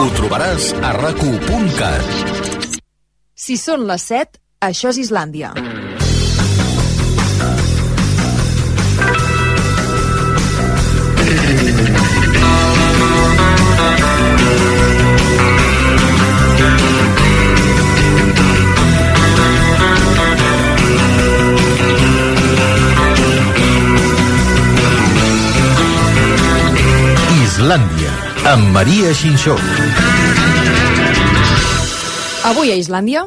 Ho trobaràs a racu.cat. Si són les 7, això és Islàndia. Islàndia, amb Maria Xinxó. Avui a Islàndia...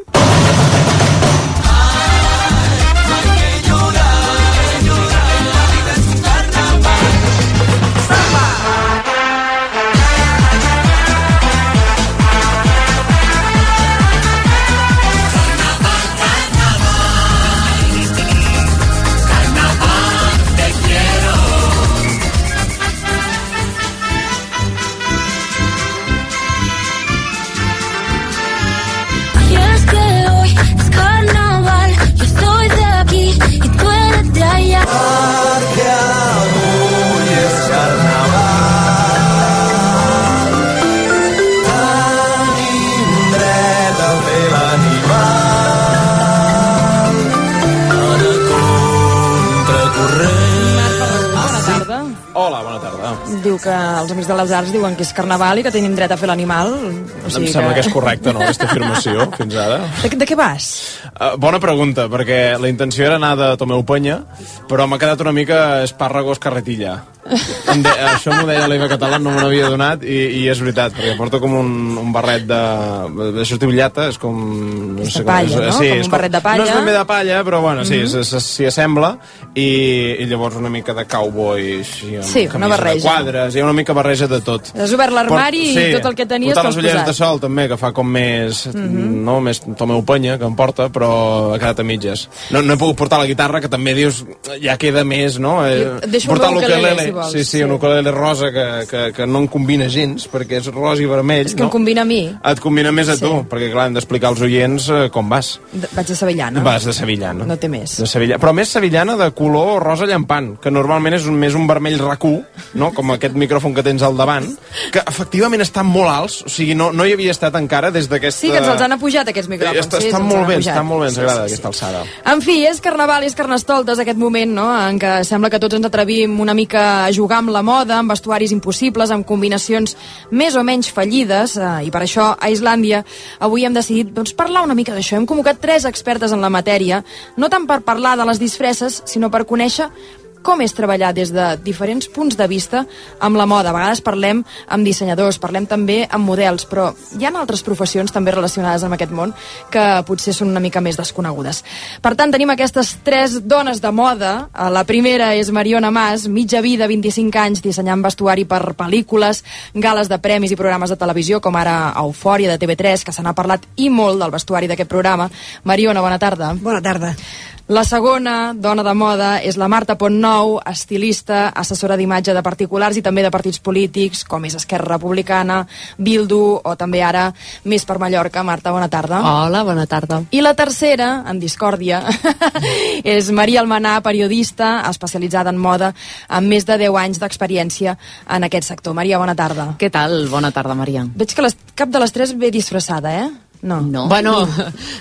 els amics de les arts diuen que és carnaval i que tenim dret a fer l'animal. O em sembla que és correcte, no, aquesta afirmació, fins ara. De, de què vas? Uh, bona pregunta, perquè la intenció era anar de Tomeu Penya, però m'ha quedat una mica espàrragos carretilla. Em de, això m'ho deia l'Eva Català, no me n'havia donat, i, i és veritat, perquè porto com un, un barret de... Això es diu llata, és com... No És de palla, no? Sí, Com és un barret de palla. No és ben bé de palla, però bueno, sí, mm -hmm. s'hi assembla, i, i llavors una mica de cowboy, així, amb Sí, una camisa barreja. de quadres, hi ha una mica barreja de tot. Has obert l'armari Port- i tot el que tenies Portar t'ho has les ulleres posat. de sol també, que fa com més, Mhm. no, més Tomeu Penya, que em porta, però ha quedat a mitges. No, no he pogut portar la guitarra, que també dius, ja queda més, no? Eh, Et deixo portar si vols. Sí, sí, Sí. un ukulele rosa que, que, que no em combina gens, perquè és rosa i vermell. És que no? em combina a mi. Et combina més a Sí. tu, perquè clar, hem d'explicar als oients eh, com vas. De- Vaig a Sevillana. Vas de sevillana. No té més. De Sevilla. Però més sevillana de color rosa llampant, que normalment és un, més un vermell racú, no? com aquest micròfon que tens al davant, que efectivament estan molt alts, o sigui, no, no hi havia estat encara des d'aquesta... Sí, que ens els han apujat, aquests micròfons. Està, sí, estan molt bé, estan molt bé, ens agrada sí, sí. aquesta alçada. En fi, és carnaval, és carnestoltes aquest moment, no?, en què sembla que tots ens atrevim una mica jugar amb la moda, amb vestuaris impossibles, amb combinacions més o menys fallides, eh, i per això a Islàndia avui hem decidit doncs, parlar una mica d'això. Hem convocat tres expertes en la matèria, no tant per parlar de les disfresses, sinó per conèixer com és treballar des de diferents punts de vista amb la moda. A vegades parlem amb dissenyadors, parlem també amb models, però hi ha altres professions també relacionades amb aquest món que potser són una mica més desconegudes. Per tant, tenim aquestes tres dones de moda. Eh, La primera és Mariona Mas, mitja vida, 25 anys, dissenyant vestuari per pel·lícules, gales de premis i programes de televisió, com ara Eufòria de TV3, que se n'ha parlat i molt del vestuari d'aquest programa. Mariona, bona tarda. Bona tarda. La segona dona de moda és la Marta Pontnou, estilista, assessora d'imatge de particulars i també de partits polítics, com és Esquerra Republicana, Bildu o també ara Més per Mallorca. Marta, bona tarda. Hola, bona tarda. I la tercera, en discòrdia, és Maria Almanar, periodista, especialitzada en moda, amb més de 10 anys d'experiència en aquest sector. Maria, bona tarda. Què tal? Bona tarda, Maria. Veig que les, cap de les tres ve disfressada, eh? No. No. Bueno,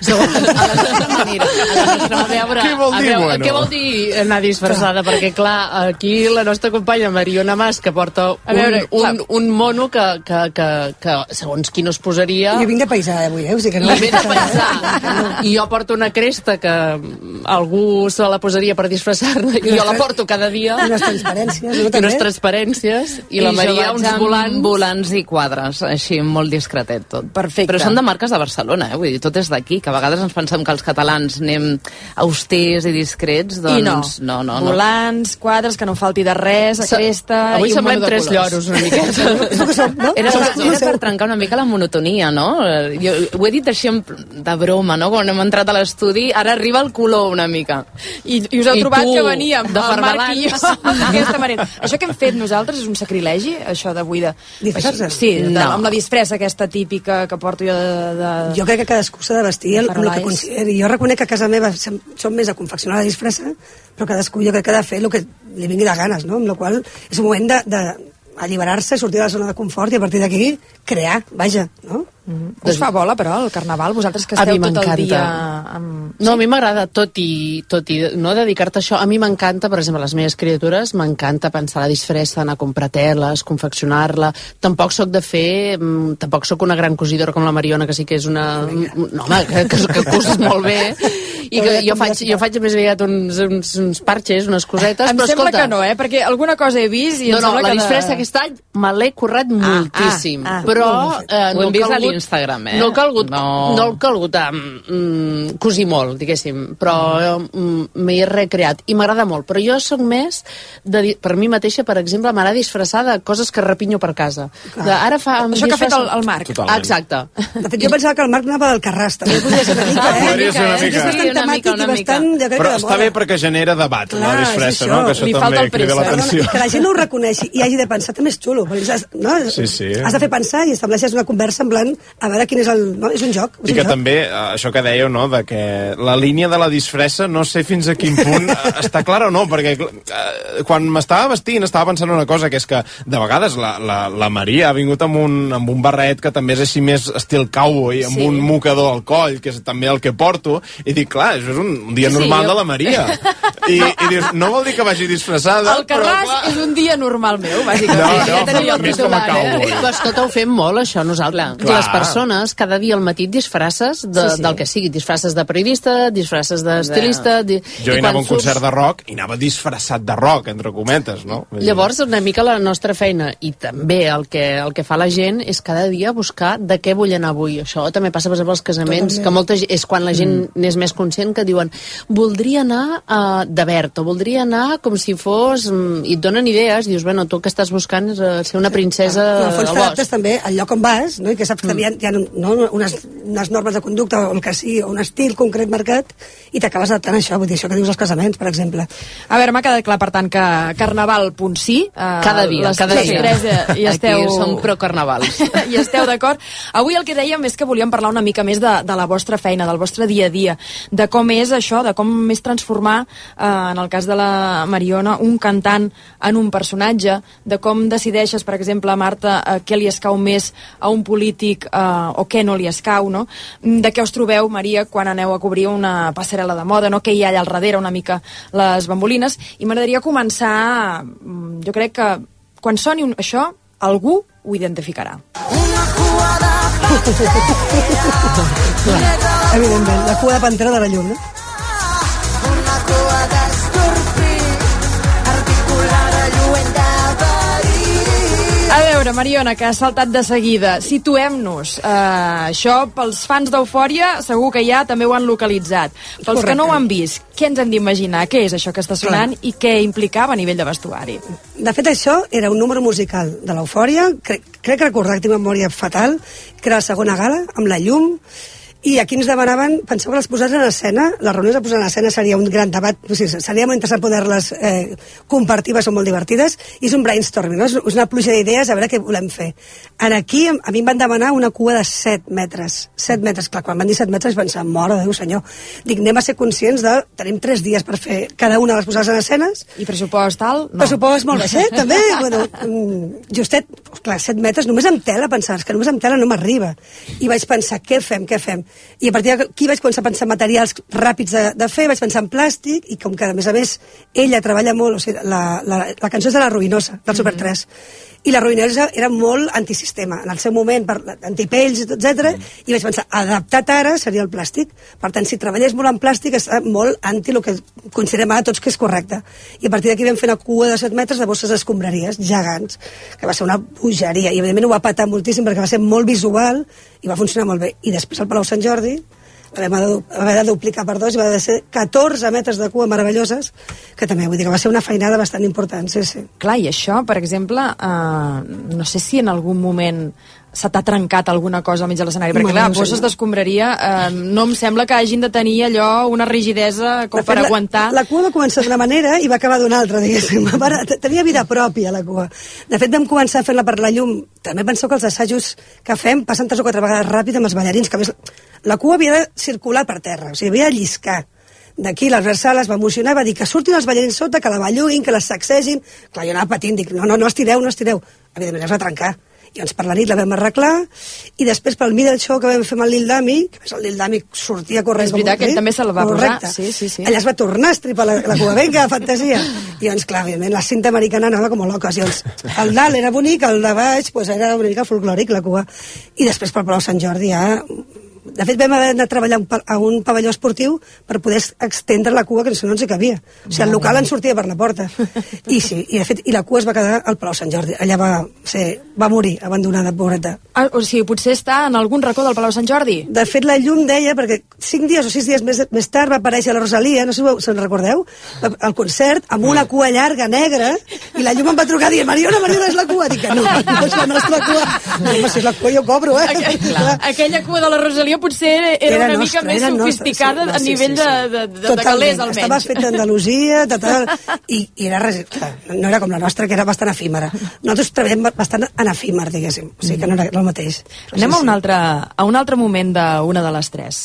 segons a la nostra manera. A la nostra, a veure, Què vol a dir, veure, bueno? què vol dir anar disfressada? Perquè, clar, aquí la nostra companya Mariona Mas, que porta A veure, un, clar. un, un mono que, que, que, que segons qui no es posaria... Jo vinc de paisà avui, eh? O sigui que no... I ve de pensar. I jo porto una cresta que algú se la posaria per disfressar-la i jo la porto cada dia. Unes transparències, I unes transparències. I, la jo Maria uns volants. volants i quadres, així molt discretet tot. Perfecte. Però són de marques de Barcelona, eh? Vull dir, tot és d'aquí, que a vegades ens pensem que els catalans anem austers i discrets, doncs I no. no, no, no. Volants, quadres, que no falti de res, a cresta... Avui i un semblem tres lloros una miqueta. Era, era per trencar una mica la monotonia, no? Eh, Jo ho he dit així de broma, no? Quan hem entrat a l'estudi, ara arriba el color una mica. I, i us heu I trobat tu, que veníem de el Marc i jo d'aquesta manera. Això que hem fet nosaltres és un sacrilegi, això d'avui de... Disfressar-se? Sí, de, No. amb la disfressa aquesta típica que porto jo de... de... Jo crec que cadascú s'ha de vestir el, el que consideri. Jo reconec que a casa meva som més a confeccionar la disfressa, però cadascú jo crec que ha de fer el que li vingui de ganes, no? Amb la qual és un moment de, de alliberar-se, sortir de la zona de confort i a partir d'aquí crear, vaja, no? Us fa bola, però, el carnaval? Vosaltres que esteu tot el dia amb... No, a mi m'agrada, tot i, tot i no dedicar-te a això, a mi m'encanta, per exemple, les meves criatures, m'encanta pensar la disfressa, anar a comprar teles, confeccionar-la. Tampoc sóc de fer, mm, tampoc sóc una gran cosidora com la Mariona, que sí que és una... No, home, que, que, que coses molt bé. I que jo faig, jo faig més aviat uns, uns, uns parxes, unes cosetes, Em però sembla escolta... que no, eh? Perquè alguna cosa he vist i no, em no, sembla la que... disfressa aquest any me l'he currat moltíssim, ah, però eh, no vist a calgut- l'Instagram, eh? No ha calgut, no. No. no ha calgut um, cosir molt, diguéssim, però mm. m'hi he recreat i m'agrada molt, però jo sóc més de, per mi mateixa, per exemple, m'agrada disfressar de coses que repinyo per casa. De, ara fa, Això que ha fet el, el Marc. Totalment. Exacte. De fet, jo pensava que el Marc anava del Carràs, també podria ser una mica, eh? Podria ser una que és mica. bastant Una temàtic mica, una i bastant, jo crec Però que està bé perquè genera debat, Clar, la és disfressa, no? Que això Li també crida l'atenció. Que la gent no ho reconeixi i hagi de pensar també és xulo, has, no? Sí, sí. has de fer pensar i estableixes una conversa en plan a veure quin és el... No? És un joc. És I un que joc. també, eh, això que dèieu, no?, de que la línia de la disfressa no sé fins a quin punt eh, està clara o no, perquè eh, quan m'estava vestint estava pensant una cosa, que és que de vegades la, la, la Maria ha vingut amb un, amb un barret que també és així més estil cowboy, amb Sí. un mocador al coll, que és també el que porto, i dic, clar, això és un, un dia Sí, sí, normal jo- de la Maria. I, I dius, no vol dir que vagi disfressada, El però clar... és un dia normal meu, No, bàsicament. no, ja teniu el més com a titular, eh? cowboy. Però escolta, ho fem molt, això, nosaltres. Clar. Les persones, cada dia al matí et disfresses de, Sí, sí. del que sigui. Disfresses de periodista, disfresses d'estilista... Di... Jo i hi anava a un concert de rock i anava disfressat de rock, entre cometes, no? Llavors, una mica la nostra feina, i també el que, el que fa la gent, és cada dia buscar de què vull anar avui. Això també passa, per exemple, als casaments, Totalment. que molta gent, és quan la gent Mm. n'és més conscient, que diuen voldria anar uh, de verd, o voldria anar com si fos... mm, I et donen idees, dius, bueno, tu que estàs buscant és uh, ser una princesa en el fons t'adaptes també al lloc on vas, no? i que saps que hi ha, hi ha no? unes, unes normes de conducta o el que sigui, o un estil concret marcat, i t'acabes adaptant a això, vull dir, això que dius als casaments, per exemple. A veure, m'ha quedat clar, per tant, que Carnaval punt sí. Eh, Cada dia, les, cada les dia. Tres, eh, hi esteu... Aquí som pro-carnavals. I esteu d'acord? Avui el que dèiem és que volíem parlar una mica més de, de la vostra feina, del vostre dia a dia, de com és això, de com és transformar, eh, en el cas de la Mariona, un cantant en un personatge, de com decideixes, per exemple, Marta, eh, què li escau més a un polític eh, o què no li escau, no? De què us trobeu, Maria, quan aneu a cobrir una passarel·la de moda, no? Què hi ha allà al darrere, una mica les bambolines. I m'agradaria començar, mm, jo crec que quan soni un, això, algú ho identificarà. Evidentment, la cua de pantera de la llum, no? A veure, Mariona, que has saltat de seguida, situem-nos. Uh, això, pels fans d'Eufòria, segur que ja també ho han localitzat. Pels que Correcte. no ho han vist, què ens hem d'imaginar? Què és això que està sonant i què implicava a nivell de vestuari? De fet, això era un número musical de l'Eufòria, crec, crec recordar que tinc memòria fatal, que era la segona gala, amb la llum, i aquí ens demanaven, penseu que les posats en escena, les reunions de posar en escena seria un gran debat, o sigui, seria molt interessant poder-les eh, compartir, són molt divertides, i és un brainstorming, no? és una pluja d'idees a veure què volem fer. En aquí, a mi em van demanar una cua de 7 metres, 7 metres, clar, quan van dir 7 metres vaig pensar, de Déu senyor, dic, anem a ser conscients de, tenim 3 dies per fer cada una de les posades en escenes, I pressupost alt? no. Pressupost molt baixet, també. bueno, mm, justet, clar, 7 metres, només amb tela, pensaves que només amb tela no m'arriba. I vaig pensar, què fem, què fem? I a partir d'aquí vaig començar a pensar en materials ràpids de, de fer, vaig pensar en plàstic, i com que, a més a més, ella treballa molt, o sigui, la, la, la cançó és de La Ruïnosa, del Super 3, i la ruïnosa era molt antisistema en el seu moment, per antipells, etc. i vaig pensar, adaptat ara seria el plàstic. Per tant, si treballés molt en plàstic està molt anti el que considerem ara tots que és correcte. I a partir d'aquí vam fer una cua de 7 metres de bosses escombraries gegants que va ser una bogeria. I evidentment ho va patar moltíssim perquè va ser molt visual i va funcionar molt bé. I després al Palau Sant Jordi la vam haver de- duplicar per dos i va de ser 14 metres de cua meravelloses que també vull dir que va ser una feinada bastant important sí, sí. Clar, i això, per exemple, eh, no sé si en algun moment se t'ha trencat alguna cosa al mig de l'escenari, perquè clar, bosses d'escombraria eh, no em sembla que hagin de tenir allò una rigidesa com De per fet, aguantar... La, la cua va començar d'una manera i va acabar d'una altra, diguéssim. Tenia vida pròpia, la cua. De fet, vam començar fent-la per la llum. També penseu que els assajos que fem passen tres o quatre vegades ràpid amb els ballarins, que a més, la cua havia de circular per terra, o sigui, havia de lliscar. d'aquí, l'Albert Sala es va emocionar, va dir que surtin els ballarins sota, que la belluguin, que les sacsegin. Clar, jo anava patint, dic, no, no, no estireu, no estireu. Evidentment es va trencar. I doncs per la nit la vam arreglar, i després pel middle show que vam fer amb el Lil Dami, que més el Lil Dami sortia corrent És veritat que ell també se la va posar. correcte. Sí, sí, sí. Allà es va tornar a estripar la, la cua, vinga, fantasia. I doncs, clar, evidentment, la cinta americana anava com a loques. I doncs, el dalt era bonic, el de baix pues, era una mica folclòric, la cua. I després pel Palau Sant Jordi ja de fet, vam haver de treballar un a un pavelló esportiu per poder extendre la cua, que si no ens hi cabia. O sigui, el local en sortia per la porta. I sí, i de fet, i la cua es va quedar al Palau Sant Jordi. Allà va, ser, va morir, abandonada, pobreta. Ah, o sigui, potser està en algun racó del Palau Sant Jordi. De fet, la llum deia, perquè cinc dies o sis dies més, més tard va aparèixer la Rosalia, no sé si se'n recordeu, al concert, amb una cua llarga, negra, i la llum em va trucar dient, Mariona, Mariona, és la cua. Dic que no, no és la nostra cua. No, si és la cua jo cobro, eh? Aquella, aquella cua de la Rosalia potser era, era, Era una nostra, mica més nostra, sofisticada sí, a sí, nivell sí, sí. de, de, de, de calés, almenys. Estava fet a Andalusia, total, i, i era res, clar, no era com la nostra, que era bastant efímera. Nosaltres treballem bastant en efímer, diguéssim. O sigui que no era el mateix. Però Anem sí, a un altre, a un altre moment d'una de les tres.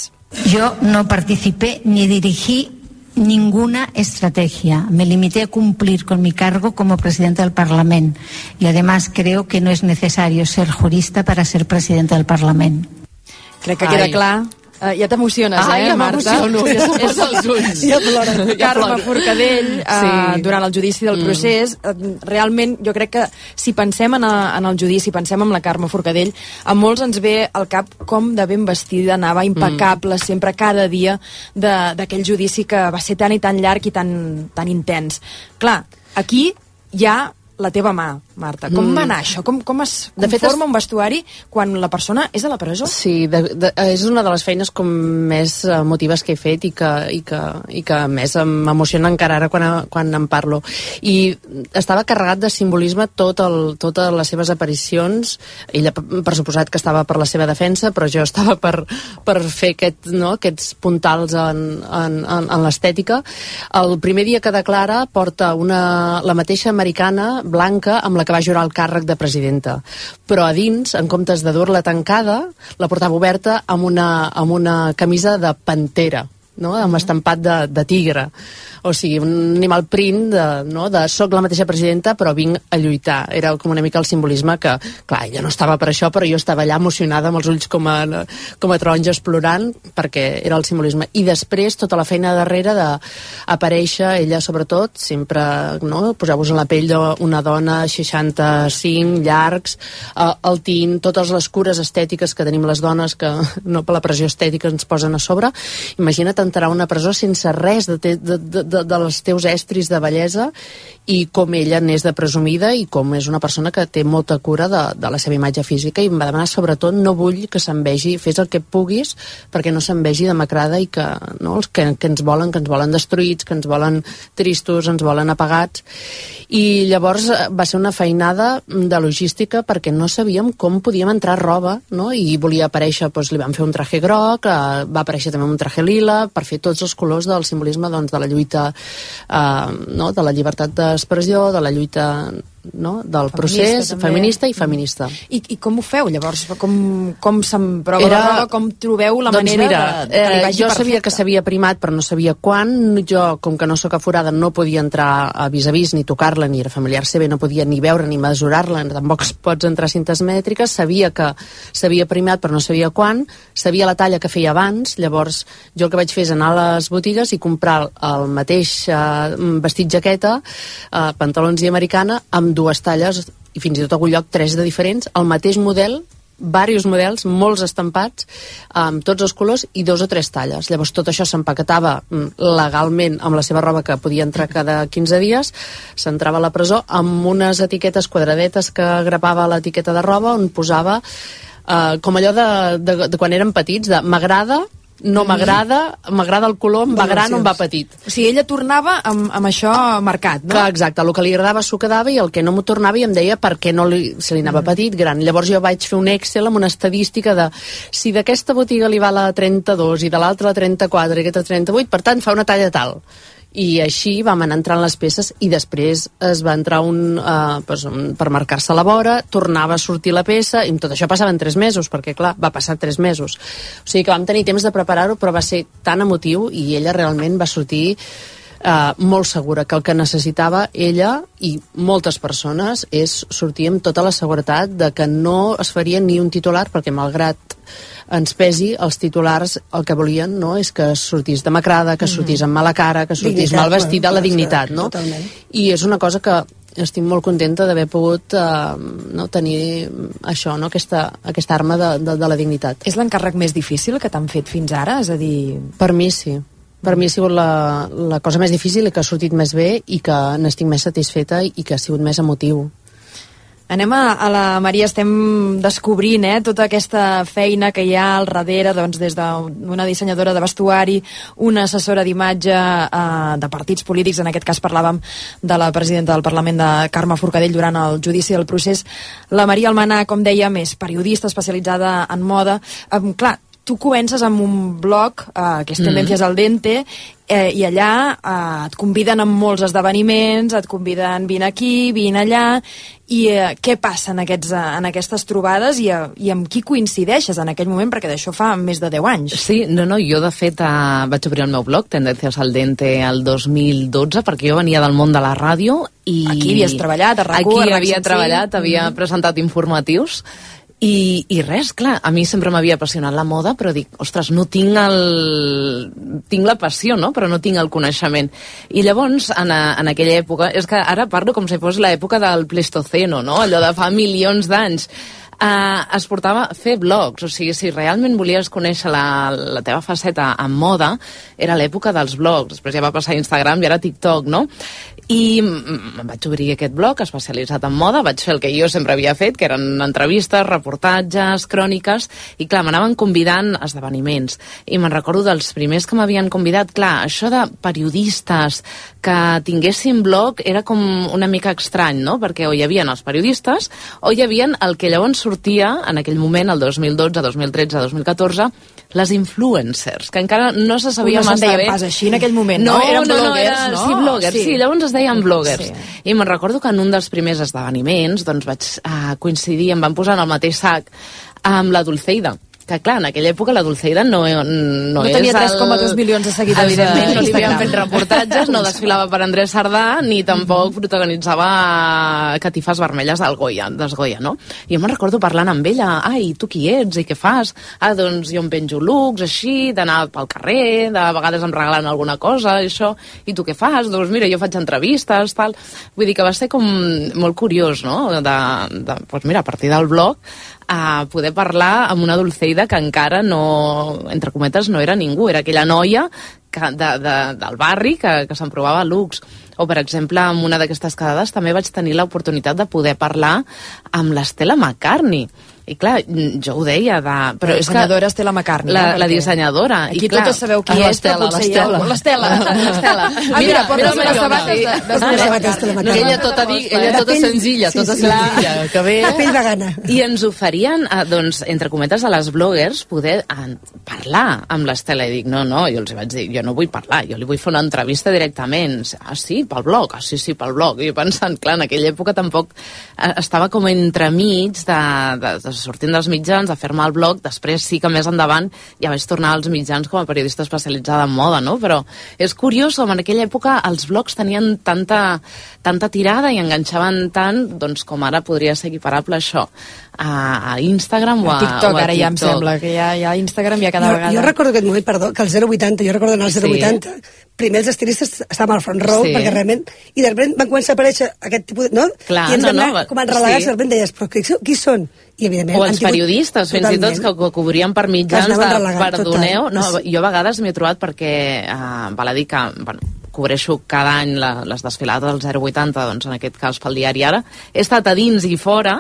Yo no participé ni dirigí ninguna estrategia. Me limité a cumplir con mi cargo como presidenta del Parlamento y además creo que no es necesario ser jurista para ser presidenta del Parlamento. Crec que Ai. queda clar. Uh, ja t'emociones, Ai, eh, ja Marta? m'emociono, ja posa els ulls. Ja plora. Carme. Forcadell, uh, Sí. durant el judici del procés, mm. realment jo crec que si pensem en, a, en el judici, pensem en la Carme Forcadell, a molts ens ve al cap com de ben vestida anava, impecable, mm. sempre cada dia de- d'aquell judici que va ser tan i tan llarg i tan, tan intens. Clar, aquí hi ha la teva mà, Marta. Com va anar això? Com, com es De fet, conforma un vestuari quan la persona és a la presó? Sí, de, de, és una de les feines com més emotives que he fet i que, i que, i que més m'emociona encara ara quan, quan en parlo. I estava carregat de simbolisme tot el, totes les seves aparicions. Ella, per suposat, que estava per la seva defensa, però jo estava per, per fer aquest, no, aquests puntals en, en, en, en l'estètica. El primer dia que declara porta una, la mateixa americana blanca amb la que va jurar el càrrec de presidenta. Però a dins, en comptes de dur-la tancada, la portava oberta amb una, amb una camisa de pantera no? amb estampat de, de tigre o sigui, un animal print de, no? de soc la mateixa presidenta però vinc a lluitar, era com una mica el simbolisme que, clar, ella no estava per això però jo estava allà emocionada amb els ulls com a, com a taronges plorant perquè era el simbolisme, i després tota la feina darrere d'aparèixer ella sobretot, sempre no? posar-vos en la pell d'una dona 65, llargs eh, el tint, totes les cures estètiques que tenim les dones que no per la pressió estètica ens posen a sobre imagina't entrar a una presó sense res de, te, de, de, de, dels teus estris de bellesa i com ella n'és de presumida i com és una persona que té molta cura de, de la seva imatge física i em va demanar sobretot no vull que se'n vegi, fes el que puguis perquè no se'n vegi demacrada i que, no, els que, que ens volen, que ens volen destruïts, que ens volen tristos, ens volen apagats i llavors eh, va ser una feinada de logística perquè no sabíem com podíem entrar roba no? i volia aparèixer, doncs li vam fer un traje groc eh, va aparèixer també un traje lila per fer tots els colors del simbolisme doncs, de la lluita eh, no? de la llibertat d'expressió, de la lluita no? del Feminista, procés també. feminista i feminista. I, I com ho feu, llavors? Com, com se'n prova Era... La roba? Com trobeu la doncs manera mira, de, de que eh, jo sabia perfecte? que s'havia primat però no sabia quan jo, com que no sóc aforada no podia entrar a vis a vis ni tocar-la ni era familiar seva, no podia ni veure ni mesurar-la, tampoc pots entrar a cintes mètriques sabia que s'havia primat però no sabia quan, sabia la talla que feia abans, llavors jo el que vaig fer és anar a les botigues i comprar el mateix eh, vestit jaqueta eh, pantalons i americana amb dues talles i fins i tot a algun lloc tres de diferents, el mateix model diversos models, molts estampats amb tots els colors i dos o tres talles. Llavors tot això s'empaquetava mm, legalment amb la seva roba que podia entrar cada 15 dies. S'entrava a la presó amb unes etiquetes quadradetes que grapava l'etiqueta de roba on posava eh, com allò de, de, de quan érem petits de m'agrada no m'agrada, m'agrada el color, em va gran o em va petit. O sigui, ella tornava amb, amb això marcat, no? Que, exacte, el que li agradava s'ho quedava i el que no m'ho tornava i em deia per què no li, se li anava petit, gran. Llavors jo vaig fer un Excel amb una estadística de si d'aquesta botiga li va la 32 i de l'altra la 34 i aquesta 38, per tant fa una talla tal i així vam anar entrant les peces i després es va entrar un, uh, pues, un per marcar-se la vora, tornava a sortir la peça i tot això passava en tres mesos perquè clar, va passar tres mesos. O sigui que vam tenir temps de preparar-ho però va ser tan emotiu i ella realment va sortir eh, molt segura que el que necessitava ella i moltes persones és sortir amb tota la seguretat de que no es faria ni un titular perquè malgrat ens pesi, els titulars el que volien no, és que sortís demacrada, que sortís amb mala cara, que sortís Dignitat, mal vestida, la clar, dignitat, no? totalment. I és una cosa que estic molt contenta d'haver pogut eh, no, tenir això, no, aquesta, aquesta arma de, de, de la dignitat. És l'encàrrec més difícil que t'han fet fins ara? És a dir... Per mi sí. Per mi ha sigut la, la cosa més difícil i que ha sortit més bé i que n'estic més satisfeta i que ha sigut més emotiu. Anem a, a la Maria, estem descobrint eh, tota aquesta feina que hi ha al darrere, doncs, des d'una dissenyadora de vestuari, una assessora d'imatge eh, de partits polítics, en aquest cas parlàvem de la presidenta del Parlament de Carme Forcadell durant el judici del procés. La Maria Almanar, com dèiem, és periodista especialitzada en moda. Eh, clar, tu comences amb un blog, eh, que és Tendències al Dente, eh, i allà eh, et conviden a molts esdeveniments, et conviden vine aquí, vine allà, i eh, què passa en, aquests, eh, en aquestes trobades i, eh, i amb qui coincideixes en aquell moment, perquè d'això fa més de 10 anys. Sí, no, no, jo de fet eh, vaig obrir el meu blog, Tendències al Dente, el 2012, perquè jo venia del món de la ràdio i... Aquí havies treballat, a RAC1, Aquí a havia 105. treballat, havia presentat informatius, i, I res, clar, a mi sempre m'havia apassionat la moda, però dic, ostres, no tinc el... tinc la passió, no?, però no tinc el coneixement. I llavors, en, a, en aquella època, és que ara parlo com si fos l'època del Pleistoceno, no?, allò de fa milions d'anys, uh, es portava a fer blogs, o sigui, si realment volies conèixer la, la teva faceta en moda, era l'època dels blogs, després ja va passar Instagram i ara TikTok, no? I em vaig obrir aquest blog especialitzat en moda, vaig fer el que jo sempre havia fet, que eren entrevistes, reportatges, cròniques, i clar, m'anaven convidant esdeveniments. I me'n recordo dels primers que m'havien convidat, clar, això de periodistes que tinguessin blog era com una mica estrany, no? Perquè o hi havia els periodistes o hi havia el que llavors sortia en aquell moment, el 2012, 2013, 2014, les influencers, que encara no se sabia no massa bé. pas així en aquell moment, no? no? Eren no, no, bloguers, era, no? Sí, bloggers, sí. sí, llavors es deien bloggers. Sí. I me'n recordo que en un dels primers esdeveniments doncs vaig uh, coincidir, em van posar en el mateix sac amb la Dulceida que clar, en aquella època la Dulceida no, no, No és tenia el... 3,2 milions de seguidors Evidentment, no li havien fet reportatges, no desfilava per Andrés Sardà, ni tampoc protagonitzava catifes vermelles del Goya, des Goya, no? I jo me'n recordo parlant amb ella, ai, tu qui ets i què fas? Ah, doncs jo em penjo looks, així, d'anar pel carrer, de vegades em regalen alguna cosa, i això, i tu què fas? Doncs mira, jo faig entrevistes, tal... Vull dir que va ser com molt curiós, no?, de, de doncs mira, a partir del blog, a poder parlar amb una Dulceida que encara no, entre cometes, no era ningú, era aquella noia que, de, de, del barri que, que se'n provava looks. O, per exemple, amb una d'aquestes quedades també vaig tenir l'oportunitat de poder parlar amb l'Estela McCartney. I clar, jo ho deia, de... Però és dissenyadora Estela McCartney. La, eh, la dissenyadora. Aquí I clar, totes sabeu qui és, però potser hi ha... l'Estela. L'Estela. Ah, mira, portes unes sabates de, de, de, sabates de la No, ella tota, di, ella De tota senzilla, tota senzilla, que bé... La pell vegana. I ens oferien, eh, doncs, entre cometes, a les bloggers poder eh, parlar amb l'Estela. I dic, no, no, jo els vaig dir, jo no vull parlar, jo li vull fer una entrevista directament. Ah, sí, pel blog? Ah, sí, sí, pel blog. I pensant, clar, en aquella època tampoc estava com entremig de, de, de sortint dels mitjans, de fer-me el blog, després sí que més endavant ja vaig tornar als mitjans com a periodista especialitzada en moda, no? Però és curiós com en aquella època els blogs tenien tanta, tanta tirada i enganxaven tant, doncs com ara podria ser equiparable això a, a Instagram o a, A TikTok, o a ara ja em TikTok. sembla, que ja, ja Instagram ja cada jo, vegada... jo recordo aquest moment, perdó, que el 080, jo recordo anar al Sí. 080, primer els estilistes estàvem al front row, Sí. perquè realment, i de sobte van començar a aparèixer aquest tipus de... No? Clar, I ens no, vam no, anar va- com a relegats, sí. sí. de sobte deies, però qui, qui són? I evidentment... O els tingut- periodistes, fins i tot, que, que cobrien per mitjans de perdoneu. total. No, Sí. jo a vegades m'he trobat perquè, eh, val a dir que, bueno, cobreixo cada any la, les desfilades del 080, doncs en aquest cas pel diari Ara, he estat a dins i fora,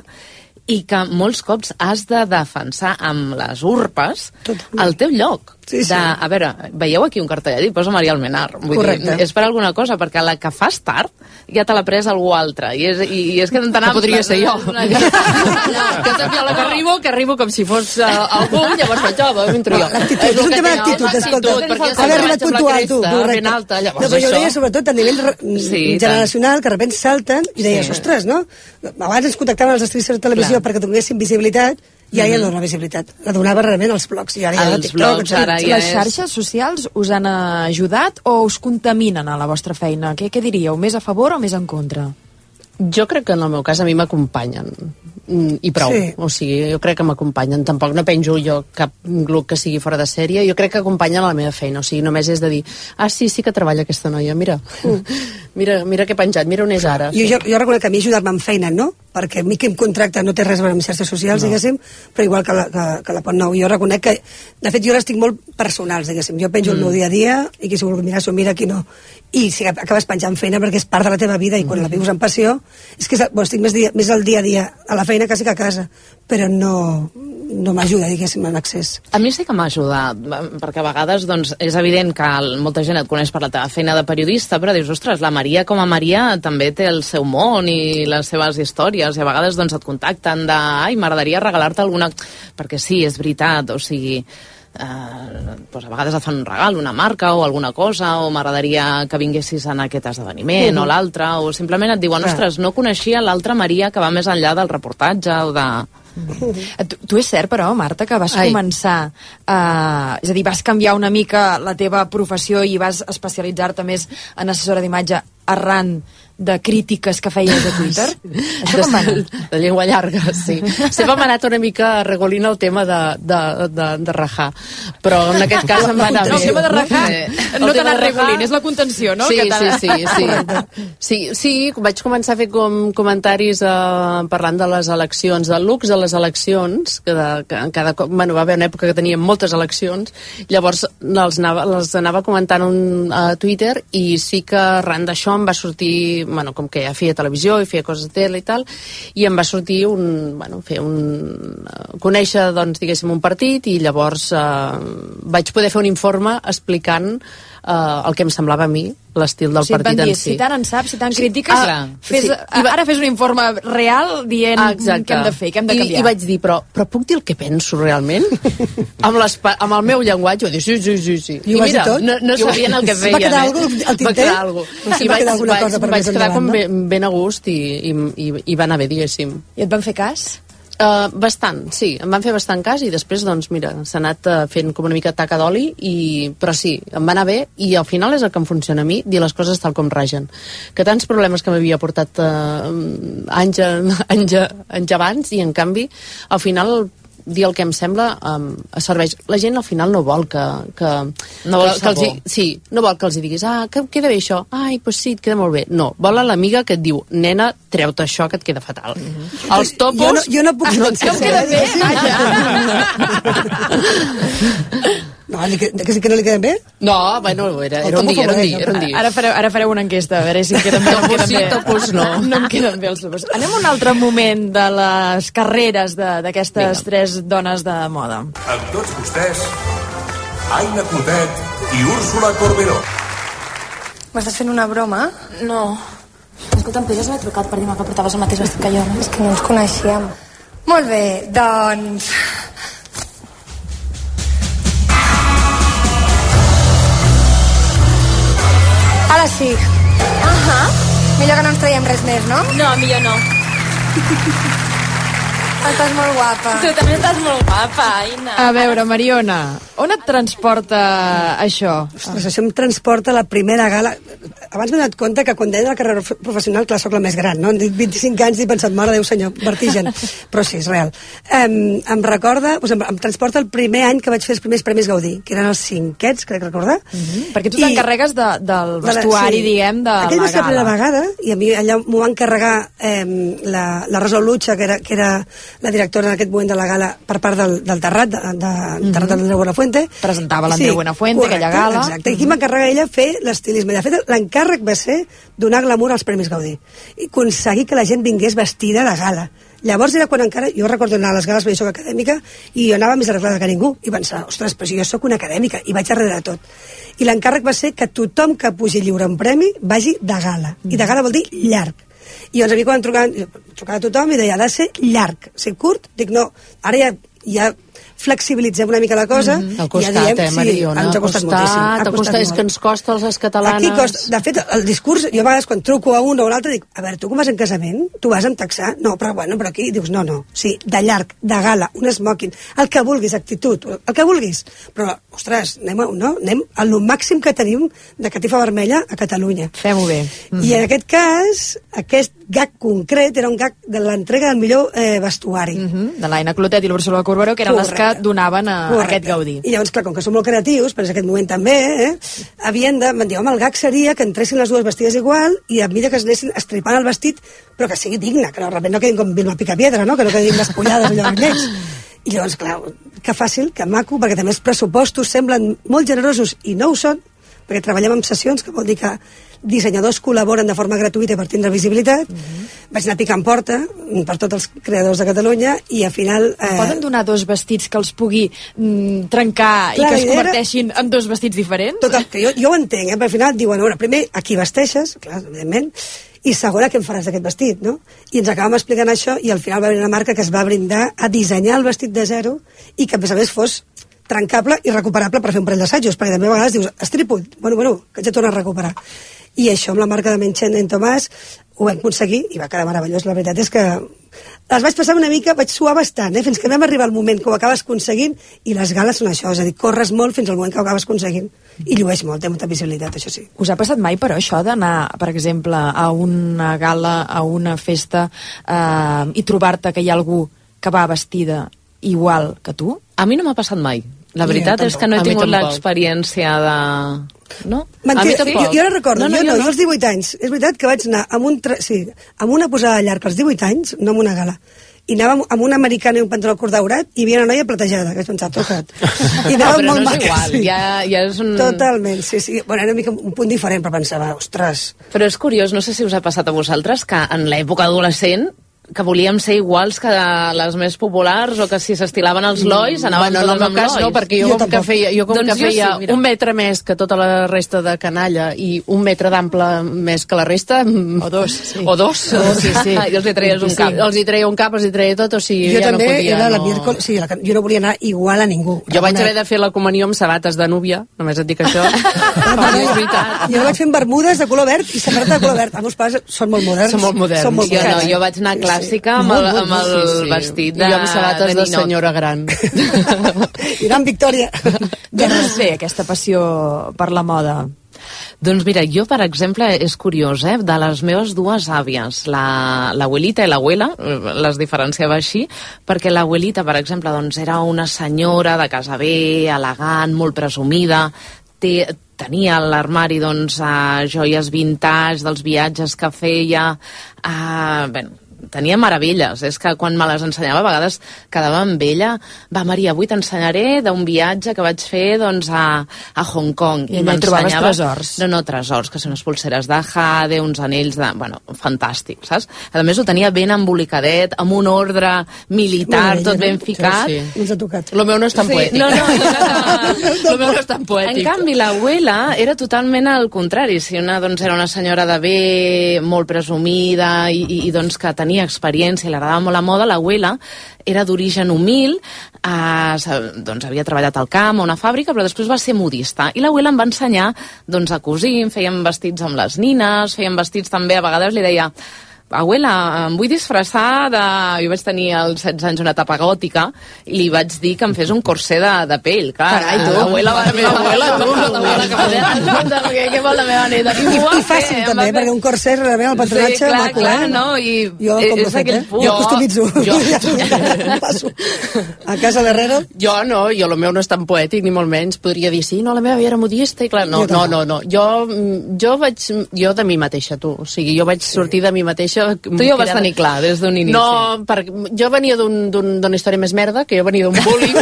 i que molts cops has de defensar amb les urpes Totalment. el teu lloc. Sí, sí. De, a veure, veieu aquí un cartellet i posa Maria Almenar. Vull Correcte. dir, és per alguna cosa, perquè la que fas tard ja te l'ha pres algú altre. I és, i, i és que t'anava... Que podria ser jo. que soc jo la que arribo, que arribo com si fos uh, algú, llavors faig, oh, entro jo. L'actitud, és un que tema d'actitud, és escolta. l'actitud, perquè Ha sempre d'arribar vaig amb la puntual, tu, ben alta, llavors no, però jo deia sobretot a nivell Sí, generacional, que de repente salten i deies, Sí. ostres, no? Abans ens contactaven els estris de televisió Clar. perquè donessin visibilitat ja no dona visibilitat. La donava realment als blogs. I ara ja Els TikTok, blogs, ara ja Les xarxes socials us han ajudat o us contaminen a la vostra feina? Què, què diríeu? Més a favor o més en contra? Jo crec que en el meu cas a mi m'acompanyen Mm, i prou, Sí. o sigui, jo crec que m'acompanyen tampoc no penjo jo cap gluc que sigui fora de sèrie, jo crec que acompanyen a la meva feina, o sigui, només és de dir ah sí, sí que treballa aquesta noia, mira mira, mira què he penjat, mira on és ara Jo, jo, jo reconec que a mi ajudat-me amb feina, no? Perquè a mi que em contracta no té res a veure amb xarxes socials, no. diguéssim, però igual que la, que, que la Pont Nou. Jo reconec que, de fet, jo les tinc molt personals, diguéssim. Jo penjo mm. el meu dia a dia i qui s'ho vulgui mirar s'ho mira, qui no. I si acabes penjant feina perquè és part de la teva vida i quan la vius amb passió, és que bueno, estic més, dia, més al dia a dia a la feina quasi que a casa, però no, no m'ajuda, diguéssim, en accés. A mi sí que m'ha ajudat, perquè a vegades doncs, és evident que molta gent et coneix per la teva feina de periodista, però dius, ostres, la Maria com a Maria també té el seu món i les seves històries, i a vegades doncs, et contacten de, ai, m'agradaria regalar-te alguna... Perquè sí, és veritat, o sigui, eh, doncs a vegades et fan un regal, una marca o alguna cosa, o m'agradaria que vinguessis en aquest esdeveniment mm -hmm. o l'altre, o simplement et diuen, ostres, no coneixia l'altra Maria que va més enllà del reportatge o de... Tu, tu és cert, però, Marta, que vas Ai. començar... Eh, és a dir, vas canviar una mica la teva professió i vas especialitzar-te més en assessora d'imatge arran de crítiques que feies a Twitter? Això com va anar? de, de llengua llarga, sí. Sempre m'ha anat una mica regolint el tema de, de, de, de rajar, però en aquest cas em va anar El bé. tema de rajar no el t'ha anat regulint, és la contenció, no? Sí, sí, sí, sí. sí. Sí, vaig començar a fer com comentaris eh, parlant de les eleccions, del looks de les eleccions, que, de, que en cada cop, bueno, va haver una època que teníem moltes eleccions, llavors els anava, les anava comentant un, a Twitter i sí que arran d'això em va sortir, bueno, com que ja feia televisió i feia coses de tele i tal, i em va sortir un, bueno, fer un, eh, conèixer, doncs, diguéssim, un partit i llavors eh, vaig poder fer un informe explicant eh, el que em semblava a mi l'estil del si et van partit dir, en si. si tant en saps, si tant critiques, Ah, fes, Sí. I va- ara fes un informe real dient Ah, exacte. què hem de fer, què hem de I, canviar. I vaig dir, però, però puc dir el que penso realment? amb, les, amb el meu llenguatge, vaig dir, sí, sí, sí. sí. I dir tot? no, no I sabien el que Va feien. quedar eh? algú al Va tinter? quedar algú. Sempre I vaig, alguna vaig, cosa per vaig quedar endavant, com ben, ben a gust i, i, i, i va anar bé, diguéssim. I et van fer cas? Uh, bastant, sí, em van fer bastant cas i després, doncs, mira, s'ha anat uh, fent com una mica taca d'oli, i... però sí, em va anar bé i al final és el que em funciona a mi, dir les coses tal com ragen. Que tants problemes que m'havia portat uh, anys, anys, anys abans i en canvi, al final dir el que em sembla um, serveix. La gent al final no vol que... que No vol que, que els, hi- Sí, no vol que els hi diguis, ah, que em queda bé això, ai, doncs sí, et queda molt bé. No, vol l'amiga que et diu, nena, treu-te això que et queda fatal. Els topos... Jo no, jo no puc silenciar. em queda bé, No, li, que, que sí que no li queden bé? No, bueno, era, era un dia, era un dia, era un dia. Ara fareu, ara fareu una enquesta, a veure si em queden bé Topos sí, topos no. No em queden bé els topos. Anem a un altre moment de les carreres de- d'aquestes tres dones de moda. Amb tots vostès, Aina Clotet i Úrsula Corberó. M'estàs fent una broma? No. Escolta, em podries haver trucat per dir-me que portaves el mateix vestit que jo, no? És que no ens coneixíem. Molt bé, doncs... Ara sí. Ahà. Millor que no ens traiem res més, no? No, millor no. Estàs molt guapa. Tu també estàs molt guapa, Aina. A veure, Mariona, on et transporta això? Ostres, això em transporta la primera gala. Abans m'he donat compte que quan deia la carrera professional, clar, sóc la més gran, no? Em dic 25 anys i he pensat, mare Déu senyor, vertigen. Però sí, és real. Um, em recorda, doncs em, em transporta el primer any que vaig fer els primers Premis Gaudí, que eren els cinquets, crec recordar. Mm -hmm. Perquè tu t'encarregues de, del vestuari, diguem, de Aquella la va ser la primera gala. vegada, i a mi allà m'ho va encarregar eh, la, la Rosa Lucha, que era, que era la directora en aquest moment de la gala per part del, del Terrat, de, de, mm Terrat de l'Andreu Buenafuente. Presentava l'Andreu Buenafuente, aquella gala. Exacte, i aquí m'encarrega ella fer l'estilisme. De fet, l'encàrrec va ser donar glamour als Premis Gaudí i aconseguir que la gent vingués vestida de gala. Llavors era quan encara, jo recordo anar a les gales perquè jo soc acadèmica i jo anava més arreglada que ningú i pensava, ostres, però si jo sóc una acadèmica i vaig darrere de tot. I l'encàrrec va ser que tothom que pugi lliure un premi vagi de gala. I de gala vol dir llarg. I llavors a mi quan em trucaven, trucava tothom i deia, ha de ser llarg, ser curt, dic no, ara ja, ja flexibilitzem una mica la cosa Mm -hmm. I costat, ja diem, eh, Mariona? ens ha costat, moltíssim. Ha ha costat, és molt. que ens costa als les catalanes... Aquí costa, de fet, el discurs, jo a vegades quan truco a un o a l'altre dic, a veure, tu com vas en casament? Tu vas amb taxar? No, però bueno, però aquí dius, no, no, sí, de llarg, de gala, un smoking, el que vulguis, actitud, el que vulguis. Però, ostres, anem, a, no? anem a lo màxim que tenim de catifa vermella a Catalunya. Fem-ho bé. I en aquest cas, aquest gag concret era un gag de l'entrega del millor eh, vestuari. Mm -hmm. De l'Aina Clotet i l'Úrsula Corberó, que eren les que donaven a, a aquest gaudí. I llavors, clar, com que som molt creatius, però en aquest moment també, eh, havien de... Van dir, home, el gag seria que entressin les dues vestides igual i a mesura que es anessin estripant el vestit, però que sigui digne, que no, repente no quedin com Vilma Picapiedra, no? que no quedin despullades allò vermells. I llavors, clar, que fàcil, que maco, perquè també els pressupostos semblen molt generosos i no ho són, perquè treballem en sessions, que vol dir que dissenyadors col·laboren de forma gratuïta per tindre visibilitat. Mm -hmm. Vaig anar picant porta per tots els creadors de Catalunya i al final... Eh... Poden donar dos vestits que els pugui mm, trencar Clar, i que es converteixin era... en dos vestits diferents? Total, que jo, jo ho entenc, eh? però al final diuen, bueno, primer, a qui vesteixes, clar, evidentment, i segona, què en faràs d'aquest vestit, no? I ens acabem explicant això i al final va haver una marca que es va brindar a dissenyar el vestit de zero i que, a més a més, fos trencable i recuperable per fer un parell d'assajos, perquè també a vegades dius, estripo, bueno, bueno, que ja torna a recuperar. I això amb la marca de Menchen en Tomàs ho vam aconseguir i va quedar meravellós. La veritat és que les vaig passar una mica, vaig suar bastant, eh? fins que vam arribar al moment que ho acabes aconseguint i les gales són això, és a dir, corres molt fins al moment que ho acabes aconseguint i llueix molt, té molta visibilitat, això sí. Us ha passat mai, però, això d'anar, per exemple, a una gala, a una festa eh, i trobar-te que hi ha algú que va vestida igual que tu? A mi no m'ha passat mai. La veritat és que no he tingut l'experiència de... No? Mentida, a mi jo, jo no recordo, no, no, jo, no, jo, no. jo als 18 anys, és veritat que vaig anar amb, un tra... sí, amb una posada llarg als 18 anys, no amb una gala, i anava amb un americà i un pantaló curt daurat i hi havia una noia platejada, que vaig pensar, tocat. I anava no, molt no maca, igual, sí. ja, ja és un... Totalment, sí, sí. Bueno, era una mica un punt diferent, però pensava, ostres... Però és curiós, no sé si us ha passat a vosaltres, que en l'època adolescent que volíem ser iguals que les més populars o que si s'estilaven els lois anàvem bueno, tots en el meu cas lois. no, perquè jo, jo com que feia, jo com doncs que feia jo sí, un metre més que tota la resta de canalla i un metre d'ample més que la resta o dos, sí. o dos, o dos sí, sí. i els hi treies un sí, cap. els hi treia un cap, els hi treia tot o sigui, jo ja també no podia, era la no... miércoles, sí, la, jo no volia anar igual a ningú. Jo vaig haver de fer la comunió amb sabates de núvia només et dic això. És veritat. Jo vaig fer amb bermudes de color verd i samarreta de color verd. Els meus pares són molt moderns. Són molt moderns, són molt jo, no, jo vaig anar clàssica amb el, amb el sí, sí. vestit de, I amb sabates de, de, senyora gran. I anant Victòria. D'on es ve aquesta passió per la moda? Doncs mira, jo, per exemple, és curiós, eh? De les meves dues àvies, l'abuelita la, i l'abuela, les diferenciava així, perquè l'abuelita, per exemple, doncs era una senyora de casa bé, elegant, molt presumida, té, tenia a l'armari doncs, uh, joies vintage dels viatges que feia, uh, bueno, tenia meravelles, és que quan me les ensenyava a vegades quedava amb ella. Va Maria, avui t'ensenyaré d'un viatge que vaig fer doncs a, a Hong Kong. I, I trobaves tresors? No, no, tresors, que són unes pulseres de jade uns anells de... bueno, fantàstic, saps? a més ho tenia ben embolicadet amb un ordre militar, Molt tot ben ficat sí, sí. ens ha tocat lo meu no és tan sí, poètic. no, no, no, lo meu no és tan poètic. En canvi l'abuela era totalment al contrari. Si una doncs era una senyora de bé molt presumida i, i, i doncs que tenia experiència i li agradava molt la moda, l'abuela era d'origen humil, eh, doncs havia treballat al camp o una fàbrica, però després va ser modista. I l'abuela em va ensenyar doncs, a cosir, fèiem vestits amb les nines, fèiem vestits també, a vegades li deia abuela, em vull disfressar de... Jo vaig tenir als 16 anys una etapa gòtica i li vaig dir que em fes un corser de, de pell, clar. Carai, tu. L'abuela va... La meva abuela, tu. L'abuela que va dir, què vol la meva neta? I, I, i fàcil, també, perquè un corset, realment, el patronatge, sí, clar, clar, eh? no? I jo el compro és fet, aquell eh? Jo customitzo. Jo. A casa d'Herrero? Jo no, jo el meu no és tan poètic, ni molt menys. Podria dir, sí, no, la meva era modista, i clar, no, no, no, no. Jo, jo vaig... Jo de mi mateixa, tu. O sigui, jo vaig sortir de mi mateixa... Tu ja ho vas tenir clar des d'un inici. No, per, jo venia d'un- d'un- d'una història més merda, que jo venia d'un bullying.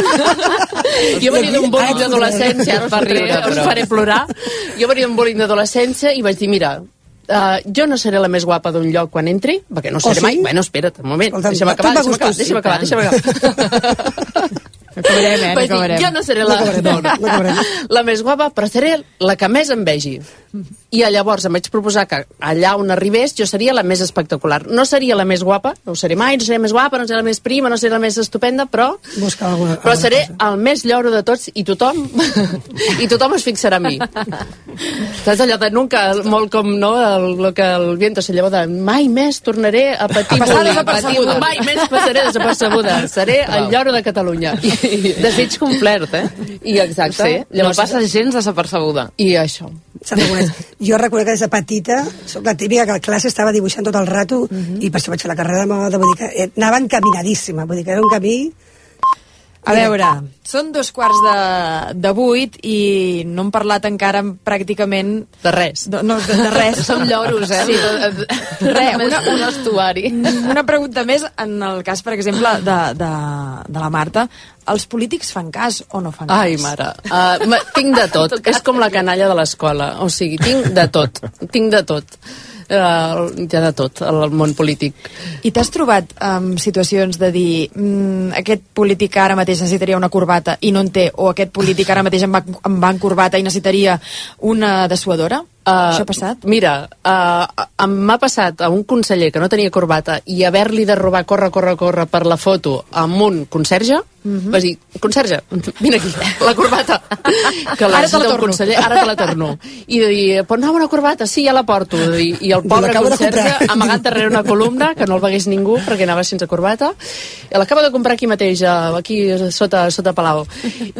jo venia d'un bullying d'adolescència, ara us faré, us faré plorar. Jo venia d'un bullying d'adolescència i vaig dir, mira, Uh, jo no seré la més guapa d'un lloc quan entri, perquè no Oh, seré sí? mai. Bueno, espera't, un moment. Deixa'm acabar, deixa'm acabar, deixa'm acabar, deixa'm acabar. Acabarem, eh? Vaig dir, jo no seré la, No acabarem, no, no la més guapa, però seré la que més em vegi. I llavors em vaig proposar que allà on arribés jo seria la més espectacular. No seria la més guapa, no ho seré mai, no seré la més guapa, no seré la més prima, no seré la més estupenda, però, Busca alguna, però alguna seré cosa. el més lloro de tots i tothom i tothom es fixarà en mi. Saps allò de nunca, molt com no, el, el que el viento se llevó de mai més tornaré a patir A bullying, desapercebuda. patir- mai més passaré desapercebuda. Seré el lloro de Catalunya. I, Desig complert, eh? i exacte. Sí, no passa gens desapercebuda. I això. Jo recordo que des de petita, soc la típica que a classe estava dibuixant tot el rato i per això vaig fer la carrera de moda, vull dir que eh, anava encaminadíssima, vull dir que era un camí... A veure, són dos quarts de, de vuit i no hem parlat encara pràcticament... De res. No, no de, de res. Som lloros, eh? Sí. Res, una, un estuari. Una pregunta més, en el cas, per exemple, de, de, de la Marta. Els polítics fan cas o no fan cas? Ai, mare. Uh, ma- tinc de tot. És com la canalla de l'escola. O sigui, tinc de tot. Tinc de tot. Hi ha de tot, al món polític. I t'has trobat amb situacions de dir mm, aquest polític ara mateix necessitaria una corbata i no en té, o aquest polític ara mateix em va, em va en corbata i necessitaria una dessuadora? Uh, Això ha passat? Mira, uh, m'ha passat a un conseller que no tenia corbata i haver-li de robar, córrer, córrer, córrer per la foto amb un conserge, mm Mhm. -hmm. vas dir, conserge, vine aquí, la corbata. Que Ara te la torno. Conseller, ara te la torno. I de dir, pot anar una corbata? Sí, ja la porto. Dir, I el pobre conserge, amagat darrere una columna, que no el vegués ningú perquè anava sense corbata. I l'acabo de comprar aquí mateix, aquí sota, sota Palau.